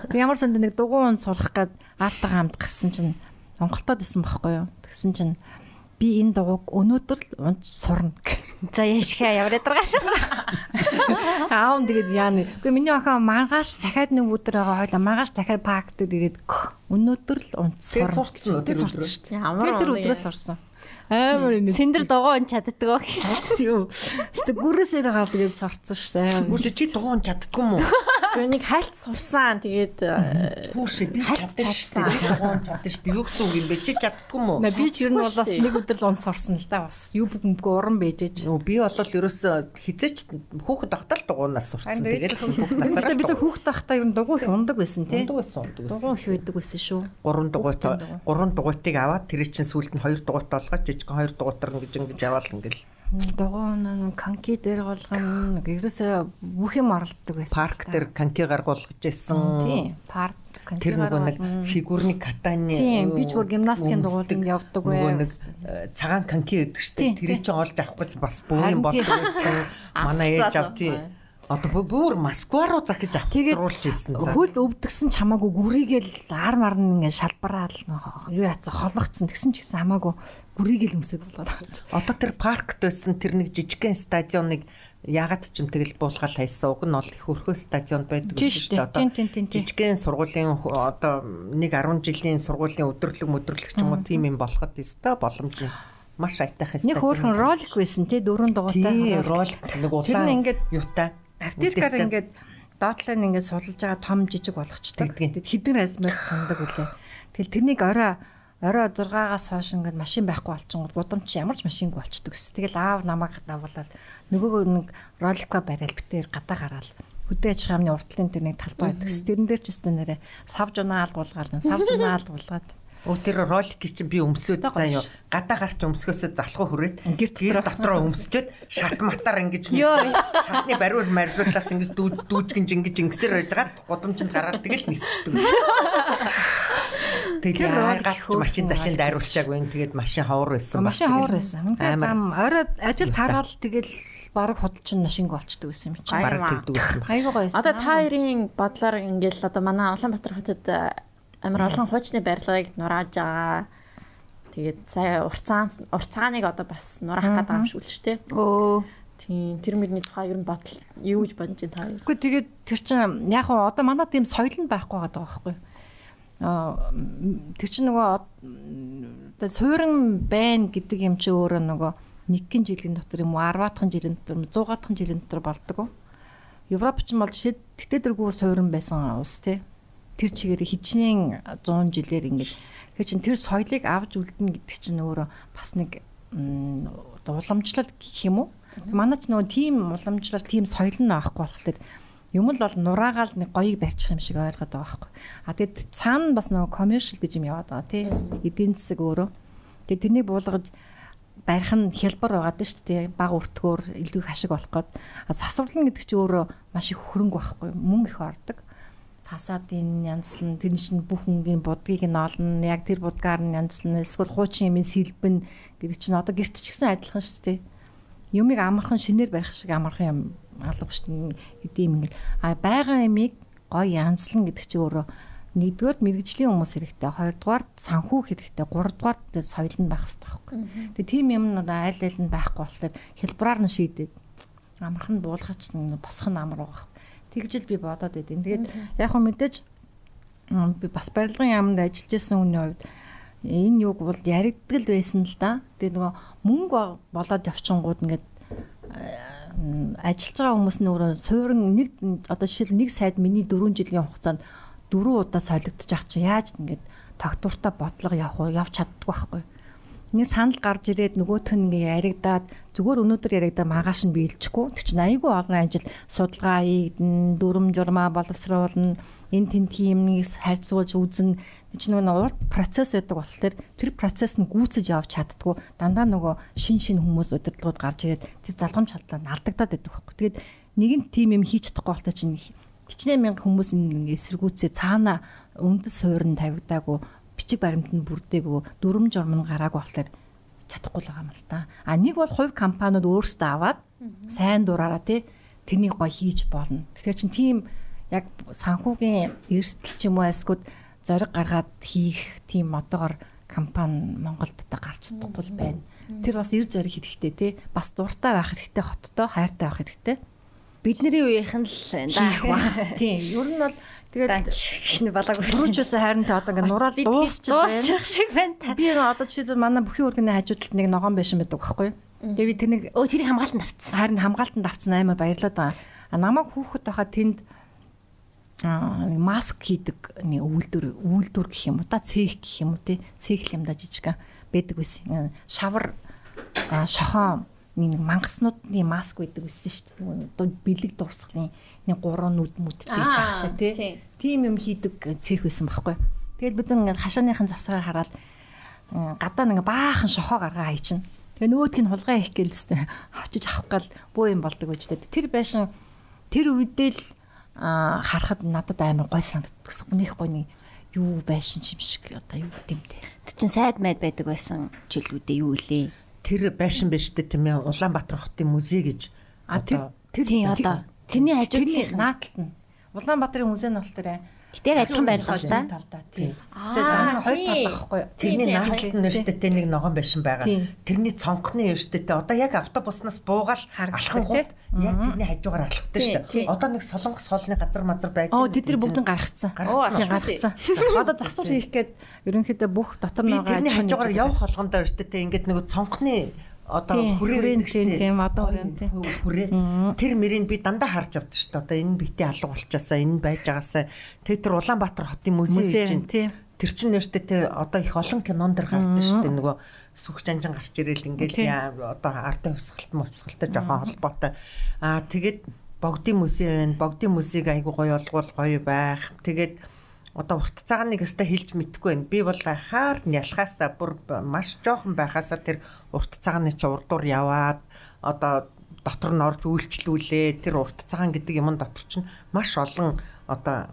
D: Тэг ямар санд нэг дугуун сурах гээд аатайгаа хамт гарсан чинь онголтоод исэн байхгүй юу. Тэгсэн чинь би энэ дугуйг өнөөдөр л унж сурна.
A: За яшхаа ямар ядаргаа.
D: Аав тэгээд яаны. Гэхдээ миний охин маргааш дахиад нэг өдөр байгаа хойло маргааш дахиад дээр ирээд «Гх, өнөөдөр л унц
E: Тэгээ
D: сурна.
E: сурцсан уу тэр
D: Тэгээд
E: өдрөө?
D: сурцсан шүү дээ.
C: Ямар оног
D: өдрөөс сурсан. Амар энэ.
A: Сэндэр догоон чаддгаа гэсэн.
D: Юу. Эсвэл гүрээсээр байгаа тэгээд сурцсан шүү дээ.
E: Үгүй чи дуун чаддгүй юм уу?
C: Гэхдээ нэг хальт сурсан. Тэгээд э,
E: Хүүшээ би. Би дуун чаддсан шүү дээ. Юу гэсэн үг юм бэ? Чи чаддгүй юм уу?
D: На би ч ер нь бол бас нэг өдөр л унц сурсан л да бас. Юу бүгмгүй уран бэжэж.
E: Нөө би бол ерөөсөө хизээч хүүхэд ахтал дугуунаас сурцсан. Тэгээд хүүхэд насараа
D: бид нар хүүхд тахта ер нь дугуй их ундаг байсан тий.
E: Ундаг байсан, ундаг байсан.
D: Дугуй их байдаг байсан шүү.
E: гурван дугуйтай гурван дугуйтыг аваад тэр чинь сүүлд нь хоёр дугуйтай болгоод жижигхэн хоёр дугуйтар ингэж ингэж аваад ингээл
D: Дугуй нь канки дээр болгоно. Ерөөсөө бүх юм оролдог байсан.
E: парк дээр канки гаргуулж ирсэн.
D: Тийм. Парк канки
E: Тэр
D: болгоно.
E: фигурны катаны
D: Тийм, би ч бүр гимнастикийн дугуйланд явдаг
E: нөгөө
D: бай.
E: нэг э, цагаан канки гэдэг шүү
D: Тийм,
E: дээ. Тэрийг чинь олж авах гэж бас болдог
D: тийм.
E: байсан. Манай ээж
A: залуу.
E: ав тий. Одоо бүр Москва руу захиж авах
D: Тэгээд
E: зурулж ирсэн. За.
D: хөл өвдгсөн чамаагүй гүрийгээл ар мар нь ингээ шалбараад юу яцсан хологцсон тэгсэн ч гэсэн хамаагүй гүрийгээл өмсөг болоод байгаа.
E: Одоо тэр паркт байсан тэр нэг жижигхэн стадионыг ягаад ч юм тэгэл буулгаал хайсан. Уг нь бол их өрхөө стадион байдаг
D: шүү дээ.
E: Одоо жижигхэн сургуулийн одоо нэг 10 жилийн сургуулийн өдөрлөг мөдөрлөг ч юм уу тийм юм болоход өстой боломж нь маш айтайх
D: Нэг хөөрхөн ролик байсан тий дөрөв дугуйтай.
E: тий ролик нэг улаан
D: ингээд
E: юутай
D: Автилкаар ингээд доотлоо нь ингээд сулж байгаа том жижиг болгочтой. Тэгэд хідэн размер сундаг үлээ. Тэгэл тэрнийг орой орой 6-аас хойш ингээд машин байхгүй болчихгоо гудамж ямар ч машингүй болчдөг ус. Тэгэл аав намайг давуулаад нөгөөгөө нэг роликва барайл битээр гадаа гараал. Хөдөө аж ахуйн уртлын тэр нэг талбай байдаг. Тэрэн дээр ч өстө нэрэ савж унаал гулгаад савж унаал гулгаад
E: Өө тэр ролик чинь би юу.
D: гоё
E: Гадаа гарч өмсгөөсөө залхуу хүрээд
D: Гэр дотроо.
E: өмсчөөд шат матаар ингэж шатны бариур маргуулаас ингэж дүү- дүүжгэнж ингэж ингэсээр байж гаад гудамжинд гараад тэгэл нисчдэг.
D: Тэр
E: Тэгээ
D: ролик
E: гац машин зашин
D: ролик
E: дайруулчаагүй. Тэгээд машин ховор байсан.
D: машин ховор байсан. Зам орой ажил тараал тэгэл баг худалч нь машингүй болчдөг байсан юм чинь.
E: Бараг тэгдэг байсан.
D: Айгуу гоёсэн.
C: одоо та хоёрын бодлоор ингээл одоо манай Улаанбаатар хотод амар олон хуучны барилгыг нурааж байгаа. Тэгээд сая урцаан урцааныг одоо бас нураах гэдэг юм шиг л шүү дээ.
A: Өө.
C: Тийм тэр мөрний тухай ер нь бодол юу гэж бодож байна та?
D: Үгүй тэгээд тэр чинь яг хоо одоо манай тийм соёл нь байхгүй байгаа байхгүй. Аа тэр чинь нөгөө одоо суурин байна гэдэг юм чи өөрөө нөгөө нэгэн жилийн дотор юм уу 10-аатхан жилийн дотор 100-аатхан жилийн дотор болдог. Европ ч юм бол жишээ тэгтээ дэргүй суурин байсан улс тий. Тэр чигээр хичнээн 100 жилээр ингээд тэр чин тэр соёлыг авч үлдэнэ гэдэг чинь өөрөө бас нэг уламжлал гэх юм уу? Манай ч нөгөө тийм уламжлал, тийм соёл нь авахгүй болохоор юм л бол нураагаал нэг гоёг барьчих юм шиг ойлгоод байгаа байхгүй. А тэгэд цаана бас нөгөө commercial гэж юм яваад байгаа тий. Эдийн засаг өөрөө. Тэгээд тэрнийг буулгаж барих нь хялбар байгаа дээ шүү дээ. Баг өртгөөр илүү их ашиг болох гээд засварлан гэдэг чинь өөрөө маш их хөрөнгө байхгүй. Мөнгө их ордог. Фасадын янзлан тэр чинь бүх өнгийн будгийг нь олно. Яг тэр будгаар нь янзлан эсвэл хуучин юмын сэлбэн гэдэг чинь одоо гэрт ч гэсэн адилхан шүү дээ юмыг амархан шинээр барих шиг амархан юм шүү гэдэг юм ингээл а байгаа юмыг гоё янзлан гэдэг чи өөрөө нэгдүгээр мэрэгжлийн хүмүүс хэрэгтэй хоёрдугаар санхүү хэрэгтэй гуравдугаар соёл нь байх хэрэгтэй байхгүй. Тэгээ тийм юм надаа айл айл нь байхгүй болохоор хэлбраар нь шийдээд амархан буулгач босох нь амар байгаа. Тэгж л би бодоод байдیں۔ Тэгээд яг хөө мэдээж би бас барилгын яамд ажиллаж исэн хүний хувьд энэ юг бол яригдгал байсан л да. Тэгээ нөгөө мөнгө болоод явчингууд ингээд ажиллаж байгаа хүмүүс нь өөрөө суурин нэг одоо жишээл нэг сайд миний 4 жилийн хугацаанд дөрөв удаа солигдож ах чи яаж ингээд тогтвортой бодлого явах явж чаддгүй байхгүй. Нэг санал гарч ирээд нөгөөх нь ингээ яригадаад зүгээр өнөөдөр яригадаа маргааш нь биелчихгүй. Тэг чинь айгүй олон ажил судалгаа хийгдэн, дүрм журмаа боловсруулна, эн тэн тиймнийг харьцуулж үзнэ. Тэг чинь нөгөө урд процесс байдаг болохоор тэр процесс нь гүйцэж явж чаддгүй. Дандаа нөгөө шин шин хүмүүс удирдлагууд гарч ирээд тэр залгамж хадлаа алдагдаад байдаг байхгүй. Тэгээд нэгэн тим юм хийж чадахгүй болтой чинь хичнээн мянга хүмүүс ингээ эсэргүүцээ цаана үндэс суурин тавигдаагүй бичиг баримтанд бүрдээгүй дүрм журм нь гараагүй болохоор чадахгүй л байгаа юм л та. А нэг бол хувь компаниуд өөрсдөө аваад сайн дураараа тий тэрнийг гоё хийж болно. Тэгэхээр чин тийм яг санхүүгийн эрсдэл ч юм уу эсвэл зориг гаргаад хийх тийм одоогор компани Монголд одоо гарч чадахгүй л байна. Тэр бас эр зориг хэрэгтэй тий бас дуртай байх хэрэгтэй хоттой хайртай байх хэрэгтэй.
A: Бидний үеийнх нь л
D: да. Тийм. Ер нь бол
A: тэгээд хин балаагүй.
D: Түрүүчээс харин та одоо ингээ нураад дуусчих
A: дуусчих шиг байна та.
D: Би одоо жишээлбэл манай бүхий үргэний хажуудалд нэг ногоон байшин байдаг байхгүй юу? Тэгээд би тэрнийг
A: өө тэрийг хамгаалтанд авцсан.
D: Харин хамгаалтанд авцсан амар баярлаад байгаа. А намайг хүүхэд байхад тэнд аа нэг маск хийдэг нэг үйлдвэр үйлдвэр гэх юм уу да цех гэх юм уу те цех юм да жижигхан байдаг байсан. Шавар шохоо нэг мангаснуудын маск байдаг байсан шүү дээ. Одоо бэлэг дурсгалын нэг гурван нүд мүдтэй чаашаа тий. Тийм юм хийдэг цех байсан байхгүй. Тэгээд бид ингээд хашааныхын завсраар хараад гадаа нэг баахан шохоо гаргаа хайчихна. Тэгээ нөгөөдг нь хулгай их гэлстэй очиж авах гал буу юм болдог тээ. Тэр байшин тэр үедээ л харахад надад амар гой санагддаг гэсэн. Нэх гойны юу байшин юм шиг одоо юу гэмтэй.
A: Тэр чин сайд майд байдаг байсан жилүүдээ юу илээ
E: тэр байшин биш үү тийм ээ Улаанбаатар хотын музей гэж.
D: А тэр тэр тийм одоо. тэрний хажуудлын нааталт нь Улаанбаатарын музей нь болохоор
A: Гэтэ адилхан байрлал л та.
D: Тийм. Тэгээ зам хоёр тал байхгүй.
E: Тэрний нааталт нь өштэй нэг ногоон байшин байгаа. Тэрний цонхны өштэй одоо яг автобуснаас буугаал алхан гут яг тэрний хажуугаар алхдаг шүү дээ. Одоо нэг солонгос хоолны газар мазар байж
D: байгаа. Оо тэд нар бүгд гаргацсан. Гаргацсан. Одоо засвар хийх гээд ерөнхийдөө бүх дотор
E: нэг тэрний хажуугаар явах болгондоо өштэй ингээд нэг цонхны одоо хүрээнд
D: тийм одоо
E: хүрээ тэр мөрийг би дандаа харж авдаг шүү дээ одоо энэ битээ алга болчаасаа энэ байж байгаасаа. Тэг тэр Улаанбаатар хотын музей чинь тэр чинь нэртэй те одоо их олон кинон дэр гардаг шүү дээ нөгөө сүх жанжин гарч ирэл ингээл одоо ардын хувьсгалт мөвсгалтай жоохон холбоотой. Аа тэгээд богдын музей байна. Богдын музейг айгу гоё олгуул гоё байх. Тэгээд одоо урт цагааныг өстой хэлж мэдэхгүй байна. Би бол хаар нялхаасаа бүр маш жоохон байхасаа тэр урт цагааны ч урдуур яваад одоо дотор нь орж үйлчлүүлээ. Тэр урт цагаан гэдэг юм дотор чинь маш олон одоо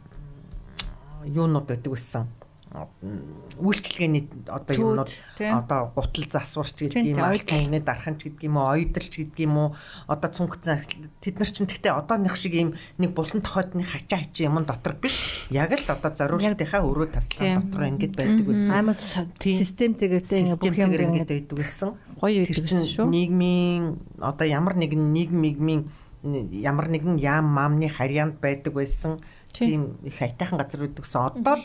E: юунууд байдаг байсан. Үйлчлэгээний одоо юмнууд одоо гутал засварч гэдэг юм
D: ойлт.
E: тайны дарханч гэдэг юм уу ойдолч гэдэг юм уу одоо цүнх зан тэд нар чинь гэхдээ одооных шиг юм нэг булан тохойдны хачаа хачи юм дотор биш. Яг л одоо зориултынхаа өрөө таслан дотор ингэж байдаг байсан.
D: Амар системтэйгтэй ингээ бүх юм
E: ингэж байдаг байсан.
D: гоё байдаг
E: чинь
D: шүү.
E: нийгмийн одоо ямар нэгэн нийгмийн ямар нэгэн яам маамны харьяанд байдаг байсан. Тийм их айтайхан газар гэсэн. Одоо л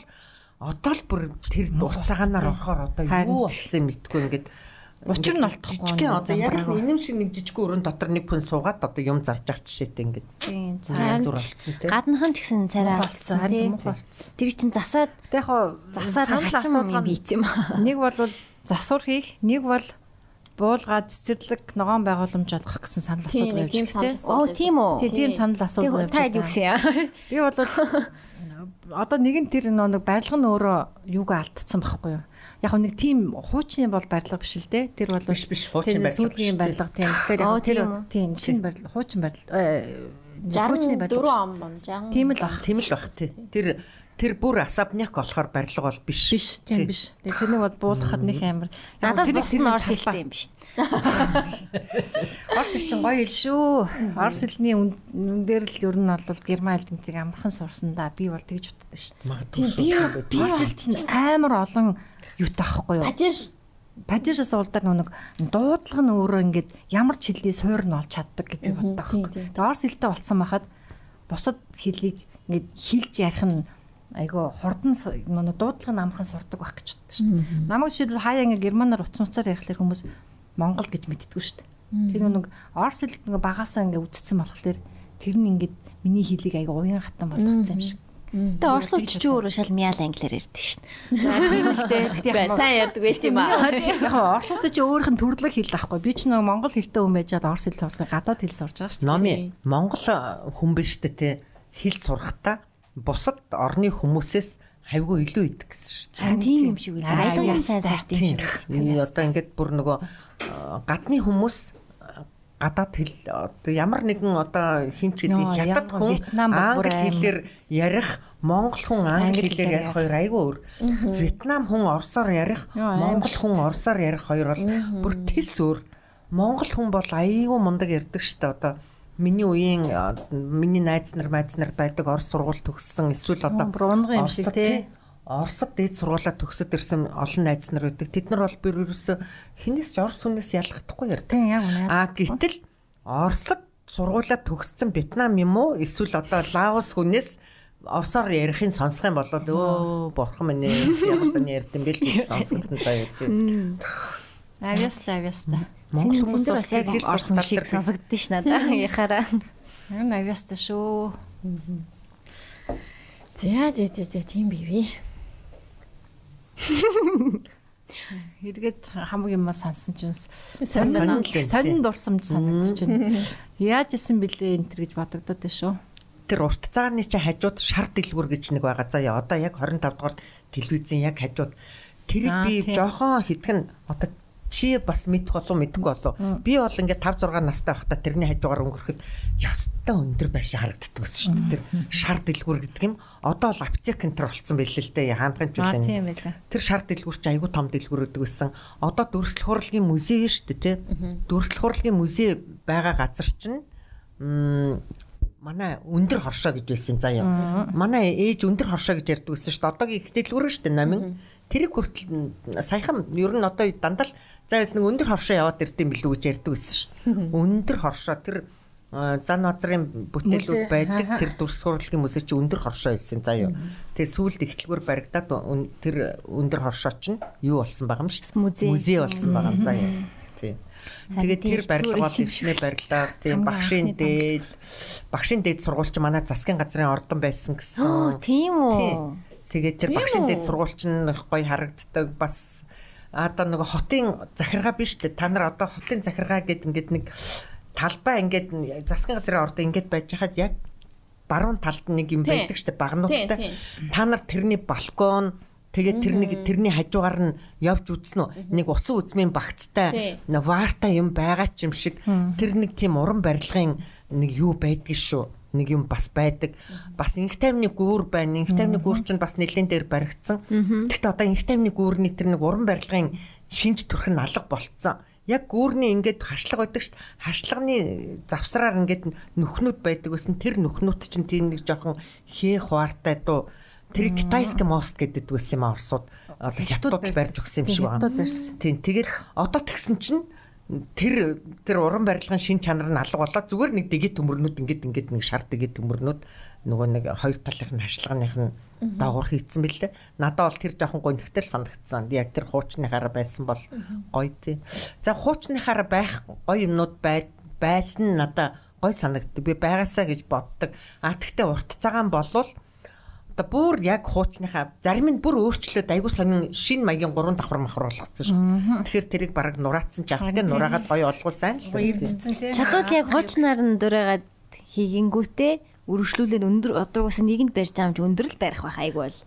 E: одоо л бүр тэр уцааганаар орохоор одоо юу болсон юм мэдгүй ингээд
D: Учир нь олдохгүй
E: жижигхэн одоо яг л инэм шиг нэг жижигхэн өрөөнд дотор нэг хүн суугаад одоо юм зарж ах жишээтэй ингээд
D: Тийм
E: янз бүр болсон тийм
A: Гаднах нь ч гэсэн царай
D: болцсон харин муухай болцсон.
A: Тэр чинь засаад
D: яг хоо
A: засаад хачим юм хийц юм.
D: нэг бол засвар хийх, нэг бол буулгаад цэцэрлэг ногоон байгууламж олгох гэсэн санал
C: Тийм,
D: асуудал
C: тийм
D: явж
C: санал
D: байна.
A: Оо тийм үү.
D: Тийм санал асуудал
A: та юу гэсэн яа?
D: Би бол одоо нэг нь тэр нэг барилга нь өөрөө юугаа алдсан байхгүй юу? Яг нэг тийм хуучны бол барилга биш л дээ. Тэр бол
E: Биш, биш, хуучин
D: тэр
E: барилга
D: сүүлийн барилга тийм.
A: Оо,
D: яг тэр
A: тийм
D: шинэ барилга, хуучин барилга. э, хуучны
C: 64
D: барилга.
C: он мөн 60
D: Тийм л баг.
E: тийм л бах тий тэр тэр бүр асабняк болохоор барилга бол биш
D: Биш, тийм биш. Тэгээ тэрнийг бол буулгахад нэг амар.
A: Надаас
D: Тэр-
A: бус
D: тэр
A: нь
D: нэг
A: орс хэлтэй юм биш.
D: Орс хэл чинь гоё хэл шүү. Орс хэлний үн дээр л ер нь бол герман хэл тэнцийг амархан сурсан да. Би бол тэгж утдаг шүү
E: магадгүй
C: би би
D: Орс хэл чинь амар олон юутай ахгүй юу?
C: Патиш
D: Падижаас уулдаар нэг дуудлага нь өөрөө ингээд ямар ч хэлний суур нь олж чаддаг би боддог
C: тийм,
D: байхгүй.
C: тийм.
D: Тэгээ орс хэлтэй болцсон байхад бусад хэлийг ингээд хилж ярих нь айгу хурдан нэг дуудлага нь амархан сурдаг байх гэж боддог шүү дээ. Намайг жишээлбэл хаяа ингээ германаар уцсан уцаар ярихлаар хүмүүс монгол гэж мэддэггүй шүү дээ. Тэр нэг орс хэл ингээ багасаа ингээ үдцсэн болохоор тэр нь ингээд миний хэлийг айгу уян хатан болгоцсон юм шиг.
A: Тэгээ орсууд ч өөрөө шал мяал англиар ярьдаг шин.
D: Тэгтээ яг
C: сайн ярьдаг байх тийм аа.
D: Яг гоо орсууд ч өөрийнх нь төрлөг хэлд ахгүй. Би ч нэг монгол хэлтэй хүн байж чад орс хэл сурах гадаад хэл сурж байгаа шүү дээ.
E: Номи Монгол хүн биш үү те хэл сурахтаа бусад орны хүмүүсээс хайвгүй илүү идэг гэсэн шүү дээ.
A: Харин тийм юм шиг үлээ. Аялагаа сайн сурд юм шиг.
E: Одоо ингээд бүр нөгөө гадны хүмүүс гадаад хэл одоо ямар нэгэн одоо хинч гэдэг
D: Нөө,
E: хятад
D: ямар
E: хүн англи хэлээр ярих монгол хүн англи хэлээр ярих хоёр айгүй өөр. Вьетнам хүн орсоор ярих монгол хүн орсоор ярих хоёр бол бүр тис өөр. Монгол хүн бол айгүй мундаг ярьдаг шүү дээ одоо Миний үеийн миний найз нар майз нар байдаг орс сургууль төгссөн эсвэл одоо
D: бүр унган юм шиг тий.
E: Оросд дээд сургуулаа төгсөд ирсэн олон найз нар байдаг. Тэд нар бол би ерөөсө хинээс ч орс хүнээс ялгахдаггүй ярьдаг.
D: Тийм яг үнэ.
E: А гэтэл Оросд сургуулаа төгссөн Вьетнам юм уу эсвэл одоо Лаос хүнээс орсоор ярихын сонсох юм бол өө бурхан минь сони ярьд юм бэ л гэж сонсогдсон заяа тийм.
D: Авьяастай авьяастай.
E: Монгол
A: Хүмүүс бас яг
E: хэл
A: орс юм шиг сонсогдсон ш надаа ярихаараа.
D: Энэ авьяастай шүү.
C: За за за за тийм бивэ.
D: Хэрэгэд хамгийн юм сансан чинь
E: Сонин л
D: сонин сонин дурсамж санагдаж байна. Яаж исэн бэлээ энэ төр гэж бодогдоод байна шүү.
E: Тэр урт цагааны чи хажууд шар дэлгүр гэж нэг байгаа. За яа одоо яг 25 дугаар телевизийн яг хажууд
D: Аа,
E: би жоохон хитгэн одоо чи бас мэдэх болов мэдгүй болов. Би бол ингээд 5 6 настай байхдаа тэрний хажуугаар өнгөрөхөд ястай өндөр байшаа харагддаг гэсэн шүү дээ. Тэр шар дэлгүр гэдэг юм. Одоо л аптек энэ төр болцсон байл л дээ. Жилийн.
D: тийм байлаа.
E: Тэр шар дэлгүр чи айгүй том дэлгүр гэдэг байсан. Одоо дүрслэх хурлын музей шүү дээ тий. Дүрслэх хурлын музей байгаа газар чинь манай өндөр хоршоо гэж байсан заяа. Манай ээж өндөр хоршоо гэж ярьдаг байсан шүү дээ. Одоогийн их дэлгүр шүү дээ номин. Тэрийг хүртэл саяхан ер нь одоо дандаа л за яс нэг өндөр хоршоо яваад ирдэм билүү гэж ярьдаг байсан шүү дээ. Өндөр хоршоо тэр э, зан назрын бүтээлүүд байдаг тэр хурлын музей чи өндөр хоршоо байсан заяа. Тэгээ сүүлд ихтлгүүр баригдаад тэр өндөр хоршоо чинь юу болсон байгаа юм шиг
A: Музей.
E: болсон байгаа юм заяа. Тийм. Тэгээд тэр барилга бол
A: зүгээр
E: өвчнээ барилаа. Тийм багшийн дээд багшийн дээд сургууль чи манай засгийн газрын ордон байсан гэсэн.
A: тийм үү.
E: Тэгээд тэр багшийн дээд сургууль чинь их гоё харагддаг бас одоо нөгөө хотын захиргаа биш үү? Та нар одоо хотын захиргаа гэд ингээд нэг талбай ингээд засгийн газрын ордон ингээд байж хахад яг баруун талд нэг юм байдаг штэ багнуудтай. Та нар тэрний балкон тэгээд тэрний тэрний хажуугаар нь явж үзсэн үү? Нэг усан үзмийн багцтай ваартай юм байгаа ч юм шиг тэр нэг тийм уран барилгын нэг юу байдгийг шүү. Нэг юм бас байдаг. Бас инх таймны гүүр байна. Инх таймны гүүр чинь бас нэлен дээр баригдсан. Гэхдээ одоо инх таймны гүүрний тэр нэг уран барилгын шинж төрх нь алга болцсон. Яг гүүрний ингээд хашлага байдаг дээ. Хашлагны завсраар ингээд нүхнүүд байдаг гэсэн тэр нүхнүүд чинь тийм нэг жоохон хээ хуваартай дуу тэр китайский мост гэдэг байсан юм Оросууд одоо хятадууд барьж өгсөн юм шиг байна. Тийм тэгээд одоо тэгсэн чинь тэр тэр уран барилгын шин чанар нь алга болоод зүгээр нэг дэгэт төмөрнүүд ингээд ингээд нэг шар дэгэт төмөрнүүд нөгөө нэг хоёр талынх нь хашлагных нь дагуур хийцэн бэлээ. Надад бол тэр жоохон гонхтэл санагдсан. Яг тэр хуучныхаараа байсан бол гоё тий. За хуучныхаараа байх гоё юмнууд байсан надад гоё санагддаг. Би байгаасаа гэж боддог. А тэгтээ урт цагаан болвол одоо бүр яг хуучныхаа зарим нь бүр өөрчлөөд айгуу сонин шин маягийн гурван давхар махар болгоцсон шүү. Тэгэхээр тэрийг бараг нураацсан ч гэн нураагаад гоё олгуулсан л.
A: Чадвал яг хуучнаар нь дураагаад хийгингүүтээ үргэлжлүүлээд өндөр одоо бас нэгэнд барьж байгаа юм чи өндөр л барих байх айгуу бол.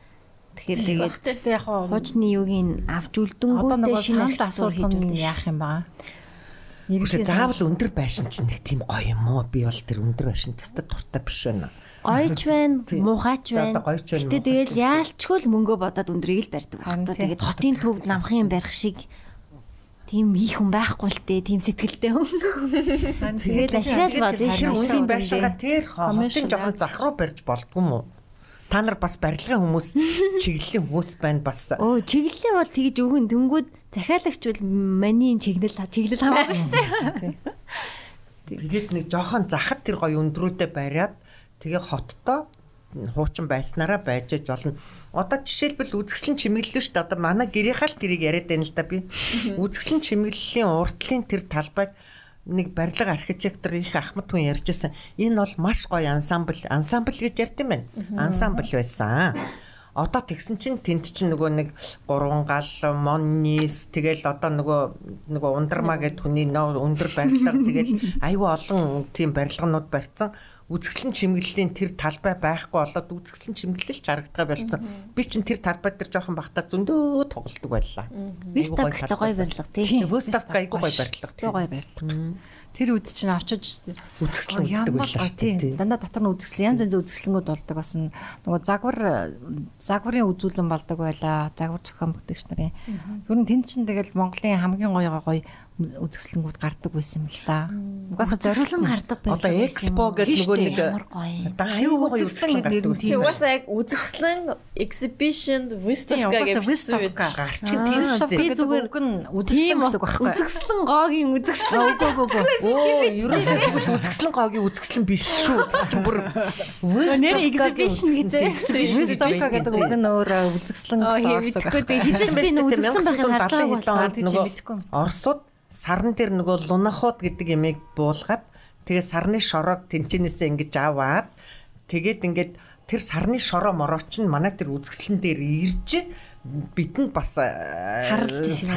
A: Тэгэхээр тэгээд яг хуучны юугийн авч үлдэнгүүтээ шинэ асуулт хийж
E: яах юм баа. Ерөөсөө заавал өндөр байшин чинь нэг тийм гоё юм уу? Би бол тэр өндөр байшин тест дуртай биш байна
A: гойч байна, муухайч байна. Гэтэ тэгэл яалчгүй л мөнгөө бодоод өндрийг л барьдаг байна. Тэгээд хотын төвд намхын барих шиг тийм хийх хүн байхгүй л дээ. Тийм сэтгэлтэй хүн. Тэгээд ашиглаж бод
E: тийм үнийн байшаага тэр хотын жоохон зах руу барьж болдгүй юм уу? Та нар бас барилгын хүмүүс чиглэлийн хүмүүс байна бас.
A: Өө чиглэлээ бол тэгж өгөн дөнгүүд захиалагч бол маний чиглэл чиглэл хамаагүй шүү дээ.
E: Тэгээд нэг жоохон захад тэр гоё өндрүүдэд бариад Тэгээ хоттоо хуучин байснараа байж аж болно. Одоо жишээлбэл үзэсгэлэн чимэглэлөө шүү дээ. Одоо манай гэрийнхаа л тэрийг яриад байна л да би. Үзэсгэлэн чимэглэлийн уртлын тэр талбайг нэг барилга архитектор их Ахмад хүн ярьжсэн. Энэ бол маш гоё ансамбл, ансамбл гэж ярьд юм байна. Ансамбл байсан. Одоо тэгсэн чинь тэнд чинь нөгөө нэг гурван гал, моннис тэгэл одоо нөгөө нөгөө ундрмаа гэдэг хүний өндөр барилга тэгэл аюу олон тийм барилганууд барьсан үзэсгэлэн чимэглэлийн тэр талбай байхгүй болоод үзэсгэлэн чимэглэл ч харагдгаа болсон. Би чинь тэр талбай дээр жоохон бахта зөндөө тоглолдог байлаа.
A: Выставкт гоё барилга тий.
E: Выставка айгуу гоё барилга.
D: Гоё барилга. Тэр үд чинь очиж
E: үзэсгэлэн үздэг байлаа
D: тий. Дандаа дотор нь үзэсгэлэн янз янзын үзэсгэлэнгүүд болдог басан нөгөө загвар загварын үзүүлэн болдог байлаа. Загвар зохион бүтэгч нарын. Ер нь тэнд чинь тэгэл Монголын хамгийн гоё гоё үзэсгэлэнгүүд гардаг байсан л да.
A: Угаасаа зориулан гардаг
E: байх. Одоо экспо гэдэг нөгөө нэг
D: аюу гоё үзэсгэлэн гардаг.
C: Тийм угаасаа яг үзэсгэлэн exhibition выставка
D: гэж выставка гарчин тийм шүү дээ. Би зүгээр үг нь үзэсгэлэн гэсэн үг байхгүй.
A: Үзэсгэлэн гоогийн үзэсгэлэн.
E: Оо, ерөөсөө үзэсгэлэн гоогийн үзэсгэлэн биш шүү. Тэр чинь бүр
A: нэр exhibition гэсэн.
D: Выставка гэдэг үг нь өөр үзэсгэлэн гэсэн
A: үг. Хэзээ би нэг үзэсгэлэн байхыг байгаа
E: бол Оросууд сарн дээр нөгөө лунахууд гэдэг ямиг буулгаад тэгээ сарны шороог тэнчнээсээ ингэж аваад тэгээд ингээд тэр сарны шороо морооч нь манай тэр үзэсгэлэн дээр ирж бидэнд бас харуулж ирсэн.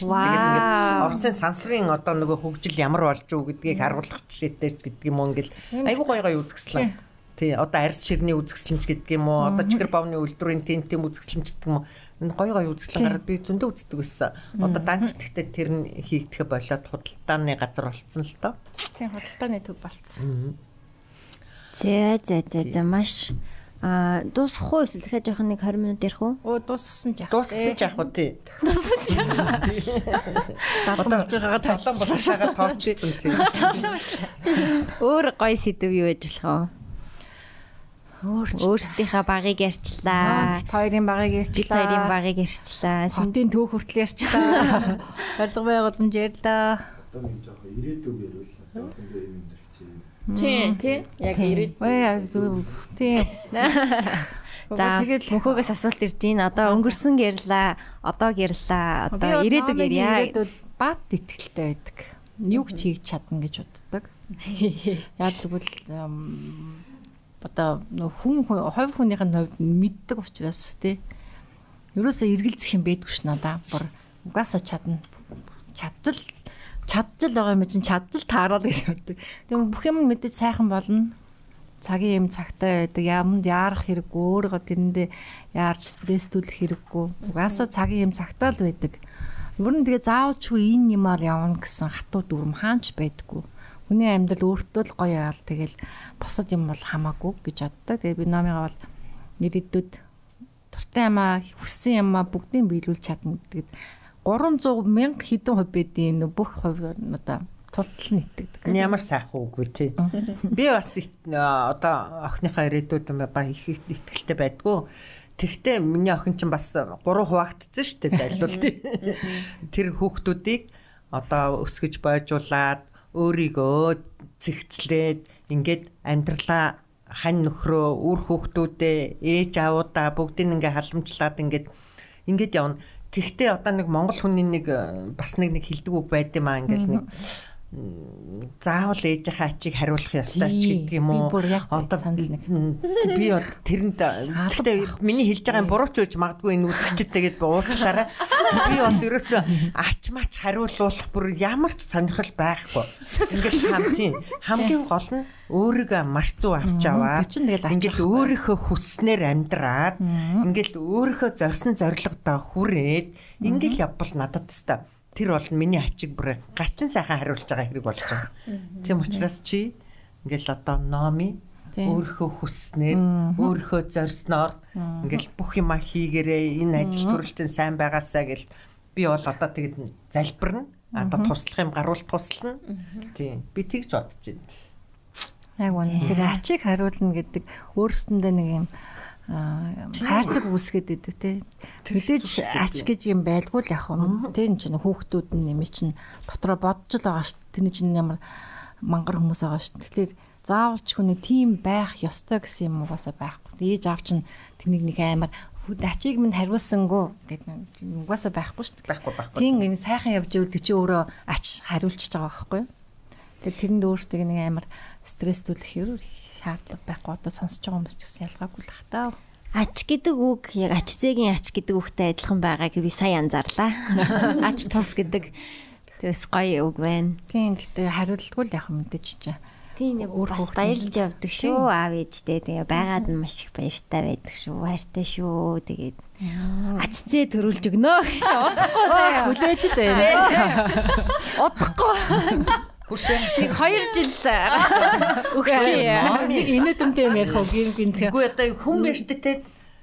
E: шүү дээ. Тэгээд ингээд Оросын сансрын одоо нөгөө хөгжил ямар болж юу гэдгийг харуулах жишээтэй гэдэг юм уу ингээл айгуу гоё гоё үзэсгэлэн. Тий одоо арьс ширний үзэсгэлэнч гэдэг юм уу одоо чихэр бовны үйлдвэрийн тент тем үзэсгэлэнч гэдэг юм уу гой гой үзэсгэлэн гараад би зөндөө үздэг байсан. Одоо данч тэгтээ тэр нь хийгдэх болоод худалдааны газар болцсон л доо.
C: Тийм худалдааны төв болцсон.
A: За за за за маш А дуусах уу эсвэл дахиад жоох нэг 20 минут ярих уу?
C: Оо дууссан жаах.
E: Дууссан жаах уу тий.
A: Дууссан жаах.
E: Дадлан болж байгаагаа тадлан болошаага тоочсон тий.
A: Өөр гоё сэдв юу яж болох вэ? Өөрсдийнхээ багыг ярьчлаа.
D: Бид хоёрын багыг ярьчлаа.
A: Бид хоёрын багыг ярьчлаа.
D: Хотын төв хүртэл ярьчлаа. Барилга байгууламж ярьлаа.
F: Одоо нэг жоох ирээдүг ярил. Одоо ингээ юм
C: дэрч. Тий, тий. Яг ирээдүг.
D: Тий.
A: За тэгэл мөхөөс асуулт ирж байна. Одоо өнгөрсөн ярьлаа, одоог ярьлаа, одоо ирээдүг ярья.
D: Ирээдүйд бат итгэлтэй байдаг. Юу ч хийж чадна гэж боддог. Яг тэгвэл одоо хүн хувь хүнийх нь хувьд мэддэг учраас тий. Ерөөсөө эргэлзэх юм байдгүй ш надаа. Бүр угаасаа чадна. Чадвал чадвал байгаа юм чинь чадвал таарал гэж боддог. Тэгээ бүх юм мэдээж сайхан болно. Цагийн юм цагтай байдаг. Яманд яарах хэрэггүй. Өөрийгөө тэрэндээ яарч стресстүүлэх хэрэггүй. Угаасаа цагийн юм цагтаа л байдаг. Ер нь тэгээ заавалчгүй энэ юмар явна гэсэн хатуу дүрм хаанч байдаггүй хүний амьдрал өөртөө л гоё яал тэгэл бусад юм бол хамаагүй гэж боддог. Тэгээ би номыгаа бол нэрэдүүд дуртай юмаа хүссэн юмаа бүгдийг биелүүлж чадна гэдэг. 300 мянга хэдэн хувь байдیں۔ бүх хувь одоо тултал нь итгэдэг.
E: Ямар сайхан үгүй тий. Би бас одоо охиныхаа ирээдүйд ба их ихтгэлтэй байдгүй. Тэгтээ миний охин чинь бас 3 хуваагдсан шүү дээ зайлуул тий. Тэр хүүхдүүдийг одоо өсгөж бойжуулаад өөрийгөө цэгцлээд ингээд амьдралаа хань нөхрөө үр хүүхдүүдээ ээж аавуудаа бүгдийг ингээ халамжлаад ингээд ингээд явна. Тэгтээ одоо нэг монгол хүний нэг бас нэг нэг хилдэг үг байд юм аа ингээл нэг заавал ээжийнхээ ачийг хариулах ёстой ч гэдэг юм уу. Одоо би тэрэнд гэхдээ миний хэлж байгаа юм буруу ч үж магадгүй энэ үзэгчдэд уучлаарай. Би бол ерөөсөө ач мач хариулуулах бүр ямар ч сонирхол байхгүй. Ингээд хам тийм хамгийн гол нь өөрийгөө маш зүв авч аваад ингээд өөрийнхөө хүснээр амьдраад ингээд өөрийнхөө зорьсон зорилгодоо хүрээд ингээд явбал надад теста тэр бол миний ачиг бүр гачин сайхан хариулж байгаа хэрэг болж байгаа. Тийм учраас чи ингээл одоо номи өөрийнхөө хүснээр өөрийнхөө зорсноор ингээл бүх юма хийгэрээ энэ ажил төрөлтөнд сайн байгаасаа гэл би бол одоо тэгэд залбирна. Одоо туслах юм гаруул туслана. Тийм би тэгж бодож байна.
D: Яг үнэ. Тэр ачиг хариулна гэдэг өөрсөндөө нэг юм хайрцаг үүсгээд идэг те. Мэдээж ач гэж юм байлгүй л яг юм. Тэ энэ чинь хүүхдүүд нь нэмий чинь дотроо бодож л байгаа шүү. Тэний чинь ямар мангар хүмүүс байгаа шүү. Тэгэхээр заавалч хүний тийм байх ёстой гэсэн юм угаасаа байхгүй. Ээж аав чинь тэнийг нэг амар ачиг минь хариулсангүй гэдэг угаасаа байхгүй шүү.
E: Байхгүй байхгүй.
D: Тийм энэ сайхан явж ивэл чи өөрөө ач хариулчихж байгаа байхгүй юу? Тэгээд тэрэнд өөртөө нэг амар стресстүүлэх хэрэг шаардлага байхгүй одоо сонсож байгаа хүмүүс ч гэсэн ялгаагүй л хатаа.
A: Ач гэдэг үг яг ач зээгийн ач гэдэг үгтэй адилхан байгааг би сая анзаарлаа. Ач тус гэдэг тэрс гоё үг байна.
D: Тийм гэхдээ хариултгүй л яг мэдээж чинь.
A: Тийм нэг бас баярлж явдаг шүү аав ээжтэй. Тэгээ байгаад нь маш их баяртай байдаг шүү. Хайртай шүү. Тэгээд ач зээ төрүүлж өгнө гэсэн удахгүй заяа.
D: Хүлээж дээ.
A: Удахгүй.
E: Хүшээ.
A: Нэг 2 жил өгчээ.
D: Нэг инээдэмтэй юм ярих уу гин гин.
E: Үгүй одоо хүн бэртэ те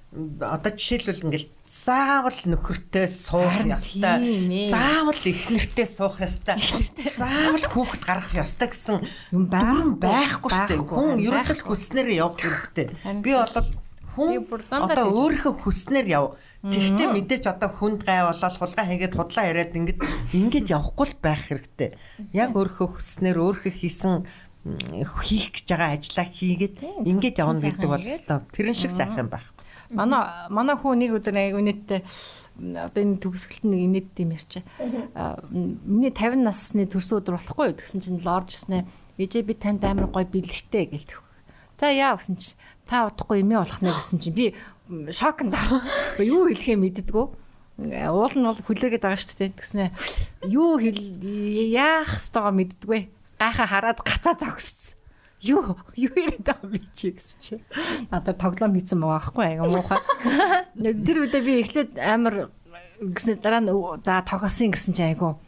E: одоо жишээлбэл ингээл заавал нөхөртэй суух ёстой. Заавал эхнэртэй суух ёстой. Заавал хүүхэд гаргах ёстой гэсэн юм байхгүй шүү дээ. Хүн ерөөсөл хүснээр явах хэрэгтэй. Би бол хүн одоо өөрийнхөө хүснээр яв. Тэгтээ мэдээч одоо хүнд гай болоод хулгай хийгээд худлаа яриад ингээд ингээд явахгүй л байх хэрэгтэй. Яг өөрийнхөө хүснээр өөрийнхөө хийсэн хийх гэж байгаа ажлаа хийгээд ингээд явна гэдэг бол өстой тэрэн шиг сайхан байхгүй.
D: Манай манай хүн нэг өдөр аяг үнэтэй одоо энэ төгсгөлт нэг инээд юм ярьчаа. Миний 50 насны төрсөн өдөр болохгүй гэсэн чинь лорж гиснэ. Ээжээ би танд амар гой бэлэгтэй гэлдэг. За яа гэсэн чинь та удахгүй эмээ болох нэ гэсэн чинь би шокнд орсон. Юу хэлэхээ мэддэггүй. Уул нь бол хүлээгээд байгаа шүү дээ. Тэгснэ юу хэл яах ёстойгоо мэддэггүй. Гайхаа хараад гацаа зогссон. Юу юу яриад байгаа би чи гэсэн чи. Надад тоглоом хийсэн байгаа байхгүй аяга муухай. Тэр үедээ би эхлээд амар гэсэн дараа нь за тоглосон гэсэн чи айгу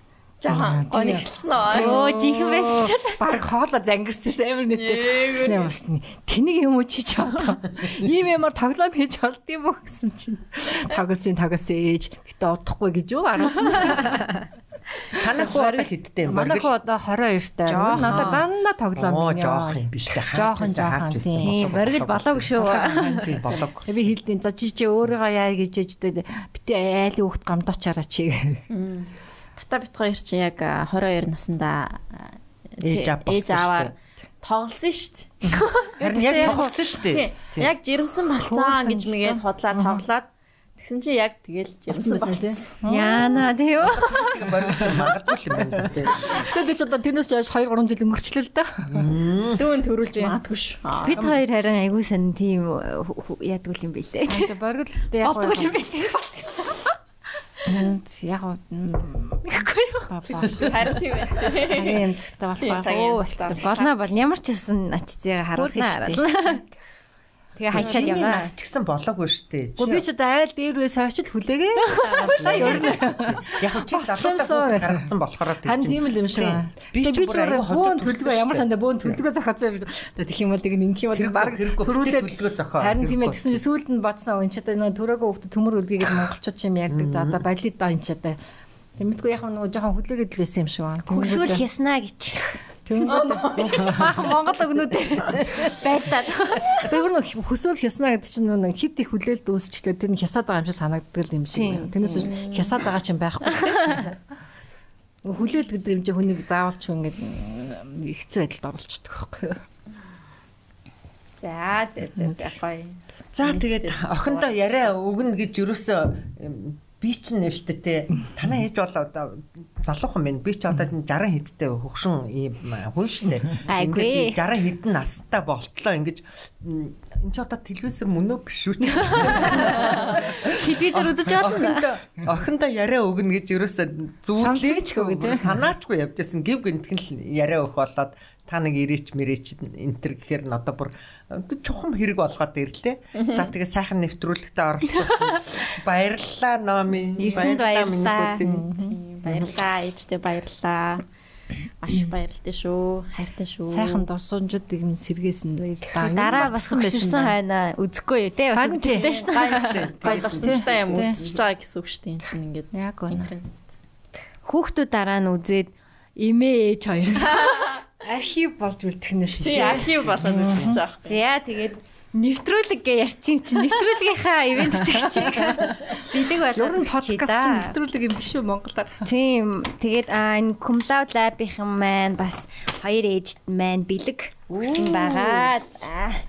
C: Жохон онигдсан аа.
A: Өө жинхэнэ байсан ч
D: баг хооло зангирсан шүү амар нэттэй. Гэсэн бас тэнийг юм уу чи ч одоо. Ийм ямар тоглоом хийж болд юм уу гэсэн чинь. Тоглосон тоглосон ээж. Гэтэ удахгүй гэж юу араас.
E: Танай хуу одоо хидтэй юм
D: байна. Манай хуу одоо 22 таа. Надад дандаа тоглоом
E: юм яа. Жоох юм биш үү?
D: Жоохон жоохон.
A: Тийм, боргил болоог шүү.
E: Тийм болоог.
D: Би хэлдэг за чи чи өөрийгөө яа гэж ээжтэй бити айлын хүүхд гамдуучаараа чи.
C: Та бит хоёр чинь яг 22 наснда
E: ээж
C: аваар тоглосон шүү дээ.
E: Харин яг тоглосон шүү дээ.
C: Яг жирэмсэн болцсон гэж мэгээд хотлаа тоглоод Тэгсэн чи яг тэгэл жирэмсэн болсон тийм.
A: Яана тийм үү?
E: Магадгүй юм байна тийм.
D: Тэгтээ ч одоо тэрнээс ч 2 3 жил өнгөрчлөө л да.
C: Дүүн төрүүлж магадгүй ш.
A: Бид хоёр харин айгүй сан тийм яадгүй юм бэлээ.
D: Боргол яг
A: болдгүй юм бэлээ.
D: Энд яг
A: Үгүй юу.
C: Харин тийм байх.
D: цагийн юмцтай болохоор
A: болно бол ямар ч байсан ач харуулна харуулна. Тэгээ хайчаад яваа.
E: Нас ч гэсэн болоогүй шүү дээ.
D: Гэхдээ би ч одоо айл дээрээс очил хүлээгээ.
E: Яг чи залуутаа гаргацсан болохоор
D: Харин тийм л юм шиг.
E: Би ч бүр
D: бөөн төлөвөө ямар сандаа бөөн төлөвөө зохиоцсон юм. Тэгээ тийм бол тэгээ ингэх юм бол баг
E: хэрэггүй
D: төрүүлээд
E: төлөвлөгөө зохио.
D: Харин тийм ээ гэсэн чинь сүүлд нь бодсон энэ ч одоо нөгөө төрөөгөө хөвгт төмөр үлгээгээд монголчууд ч юм ярьдаг. За одоо балид даа энэ ч одоо Тэмдэггүй яг нөгөө жоохон хүлээгээд л байсан юм шиг байна.
A: Хөгсвөл хяснаа гэж.
D: Баахан Монгол өгнүүдээр байлдаад. Тэр нэг хөсөөл хяснаа гэдэг чинь нэг хит их хүлээлт үүсчихлээ тэр нь хясаад байгаа юм шиг санагддаг юм шиг байна. Тэрнээс биш хясаад байгаа чинь байхгүй. Хүлээл гэдэг юм чинь хүнийг заавалч ингэж хэцүү байдалд оруулчихдаг байхгүй.
C: За за за за гоё.
E: За тэгээд охиндоо яриа өгнө гэж юусоо би ч нэ штэ те танаа ээж бол одоо залуухан байна би ч одоо 60 хэдтэй хөгшин ийм хүн штэ
A: Айгүй.
E: 60 хэдэн настай болтлоо ингэж энэ ч одоо телевизээр мөнөө биш үү
A: Телевизээр үзэж байна.
E: охиндоо яриа өгнө гэж
D: Сонсогч
E: зүудлээч
D: хөө гэдэг.
E: санаачгүй явжсэн гів гэнтгэн л яриа өгөх болоод та нэг ирээч мэрээч энтер гэхээр нь одоо бүр чухам хэрэг болгоод ирлээ. За тэгээ сайхан нэвтрүүлэгтээ оролцсон. Баярлалаа номи.
A: Ирсэнд баярлалаа.
C: Баярлаа ээжтэй баярлаа. Маш их баярлалтай шүү. Хайртай шүү.
D: Сайхан дурсамжууд юм сэргээсэн баярлаа.
A: Дараа бас хөшөрсөн хайна үзэхгүй юу те бас үзчихсэн шүү
C: гой дурсамжтай юм үлдчихэж байгаа гэсэн үг шүү. Энэ чинь ингээд
D: Яг үнэ.
A: Хүүхдүүд дараа нь үзээд эмээ ээж хоёр.
D: Архив болж үлдэх нь шүү
C: Тийм
D: дээ.
C: архив болоод үлдчихэж байгаа.
A: За тэгээд нэвтрүүлэг гээ ярьсан юм чинь нэвтрүүлгийнхаа ивент тэгчих. Бэлэг
D: нь подкаст чинь нэвтрүүлэг юм биш үү Монголоор.
A: Тийм. Тэгээд аа энэ Cumloud Lab-ийн маань бас хоёр ээжд маань бэлэг өгсөн байгаа.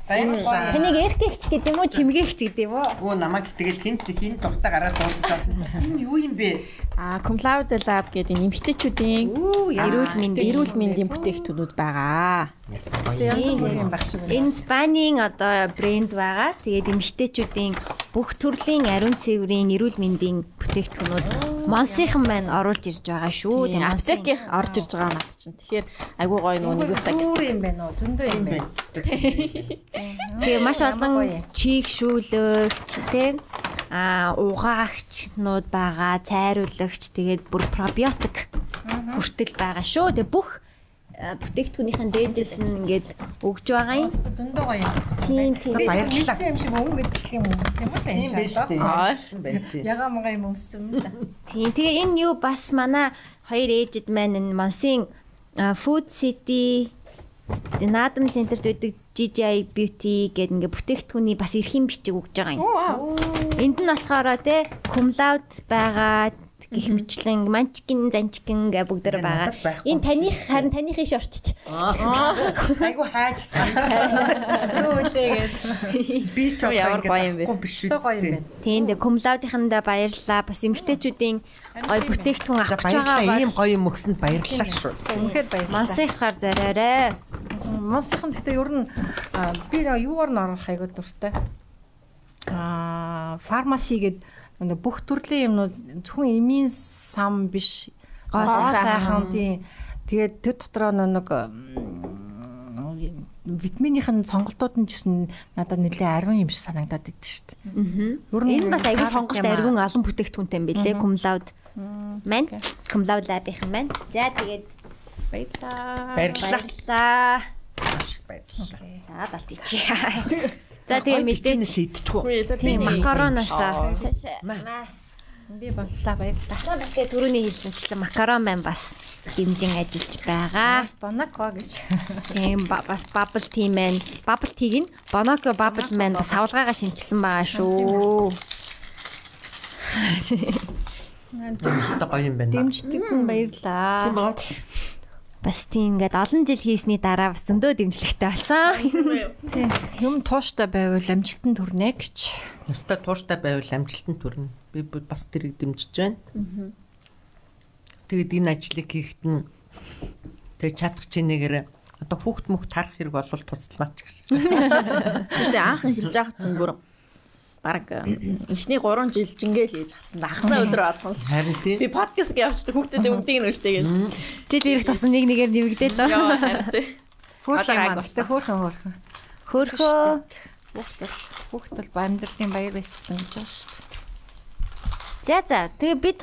E: Баярлалаа.
A: Таныг эркэгч гэдэг юм уу, чимгээгч гэдэг юм уу?
E: Өө намайг тэгэл хинт хин дуртай гараад дуудаж байна. Энэ юу юм бэ?
C: А Cumloud Lab гэдэг нэмэгтэйчүүдийн
A: эрүүл мэндийн-
C: эрүүл мэндийн бүтээгдэхүүнүүд байгаа.
D: Янз бүрийн байх шиг байна.
A: Энэ Спанийн одоо брэнд байгаа. Тэгээд эмэгтэйчүүдийн бүх төрлийн ариун цэврийн эрүүл мэндийн бүтээгдэхүүнүүд Монсийнхан маань оруулж ирж байгаа шүү. Тэгээд
C: аптекийн орж ирж байгаа над чинь. Тэгэхээр айгуу гоё нөгөө нэг юутай гэсэн.
D: Юу юм бэ нөө зөндөө юм байна.
A: Тэгээ маш олон чих шүүлэгч тий а угаагчнууд байгаа, цайруулагч тэгээд бүр пробиотик хүртэл байгаа шүү. Тэгээ бүх бүтээгдэхүүнийхэн дээжээс нь ингээд өгж байгаа юм.
D: Зөндөө гоё юм.
A: Тийм тийм.
E: Баярлалаа.
D: Юм шиг өнгө гэдэх юм өмссөн юм уу та
E: Тийм байж тээ. Байна.
D: Ягаа мага юм өмссөн юм да.
A: Тийм. Тэгээ энэ юу бас манай хоёр ээжид маань энэ Монсын Food City наадам центрт байдаг GGI Beauty гэдэг ингээ бүтээгдэхүүний бас эрхэм бичиг өгж байгаа юм. Энд нь болохоор те Cumloud байгаа гих мэтлэн манчкин занчкин гэ бүгдэр байгаа.
E: надад байхгүй
A: Энэ таних харин таныхын шорчч.
E: Айгу хайж санагдав.
D: Юу үлээгээд.
E: Би ч одоо
C: Ямар гоё юм бэ?
E: байхгүй биш үү.
A: Тийм дээ Cumloud-ийнхандаа баярлалаа. Бас эмгтээчүүдийн гоё бүтээгдэхүүн авах гэж байгаа
E: Ийм гоё юм өгсөнд баярлалаа шүү.
D: Үнэхээр баярлалаа.
A: Мансынхаар зориорой.
D: Монсийнхан гэхдээ ер нь би юугаар нь орох айгуу дуртай. Аа, фармаси гэдэг нэг бүх төрлийн юмнууд зөвхөн эмийн сам биш.
A: Гоо сайхан.
D: тийм. Тэгээд тэр дотроо нэг м, витаминийхэн сонголтууд нь гэсэн надад нэлээ ариун юм шиг санагдаад идэв шүү дээ. Нь
A: Энэ бас аягүй сонголт
D: аа.
A: ариун олон бүтээгдэхүүнтэй юм билээ. Cumloud маань. Cumloud Lab-ийн маань. За тэгээд. Баярлалаа.
E: Баярлалаа.
A: Баярлалаа. За далд ичи. За тэгээ мэдээч
E: шийдчихгүй.
A: тийм макароноосоо
D: би боллоо баярлалаа.
A: тэгээ түрүүний хэлсэнчлэн макарон маань бас дэмжин ажиллаж байгаа.
D: Бас бонако гэж.
A: Тийм ба- бас bubble tea маань bubble tea-г нь Bonoco bubble маань бас савлгаагаа шинжилсэн байгаа шүү.
E: Өстой гоё юм байна.
D: Дэмждэг хүн баярлаа.
A: Бас тийм ингээд олон жил хийсний дараа бас зөндөө дэмжлэгтэй болсон.
D: Тийм. Юм тууштай байвал амжилтанд хүрнэ гэж.
E: Өстой тууштай байвал амжилтанд хүрнэ. Би бас тэрийг дэмжиж байна. Тэгэд энэ ажлыг хийхэд нь тэг чадах чинээгээр одоо хүүхд мөхт харах хэрэг болвол туслаач гэж.
C: Тийш дээ анх хэлж байгаа чинь бүр баг эхний 3 жил жингээл хийж харсан. Ахсаа өдөр болгон.
E: Харин тийм.
C: Би подкаст явчихдаг хүүхдүүд өгдөг нь үлтэй гэж.
A: Жил ирэх тасан нэг нэгээр нэмэгдээл
C: Яа харин тий.
D: Хөөх юм
C: болсон.
D: Хөөхөн хөөхөн.
A: Хөрхөө
D: Хүүхдэл хүүхдэл амьдралын баяр баясгалан гэж байгаа шүү дээ.
A: За за. Тэгээ бид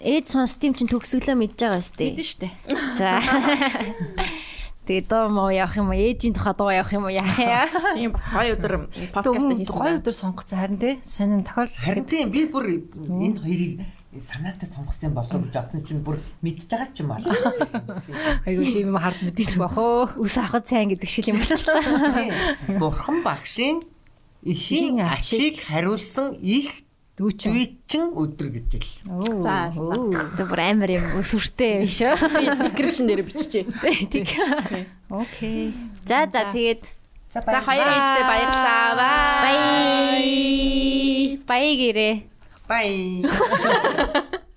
A: ээж сонсдığım чинь төгсгөлөө мэдж байгаа шүү дээ.
D: Мэдэн шүү дээ.
A: За. Тэгээ доо муу явах юм уу? Ээжийн тухай дуу явах юм уу? Яа.
C: Тийм бас гоё өдөр подкаст хийсэн.
D: Гой өдөр сонгоцсон харин тий. Сонин тохиол
E: Харин тийм би бүр энэ хоёрыг санаатай сонгосон болов гэж бодсон чинь бүр мэдж байгаа ч юм аа.
D: айгуу тийм юм хард мэдчих бах өө.
A: Үс ахад сайн гэдэг шиг юм болчихлоо.
E: Бурхан багшийн ихийн ачийг хариулсан их
D: Дүүчин.
E: дүйчин өдөр гэж л.
C: За.
A: Тэ бүр амар юм өсвөртэй биш үү?
C: Description дээр биччихье.
A: Тэг.
D: Окей.
A: За за тэгээд
C: За хоёр ээжтэй баярлалаа. Бай.
A: бай. Бай гэрээ.
E: Бай.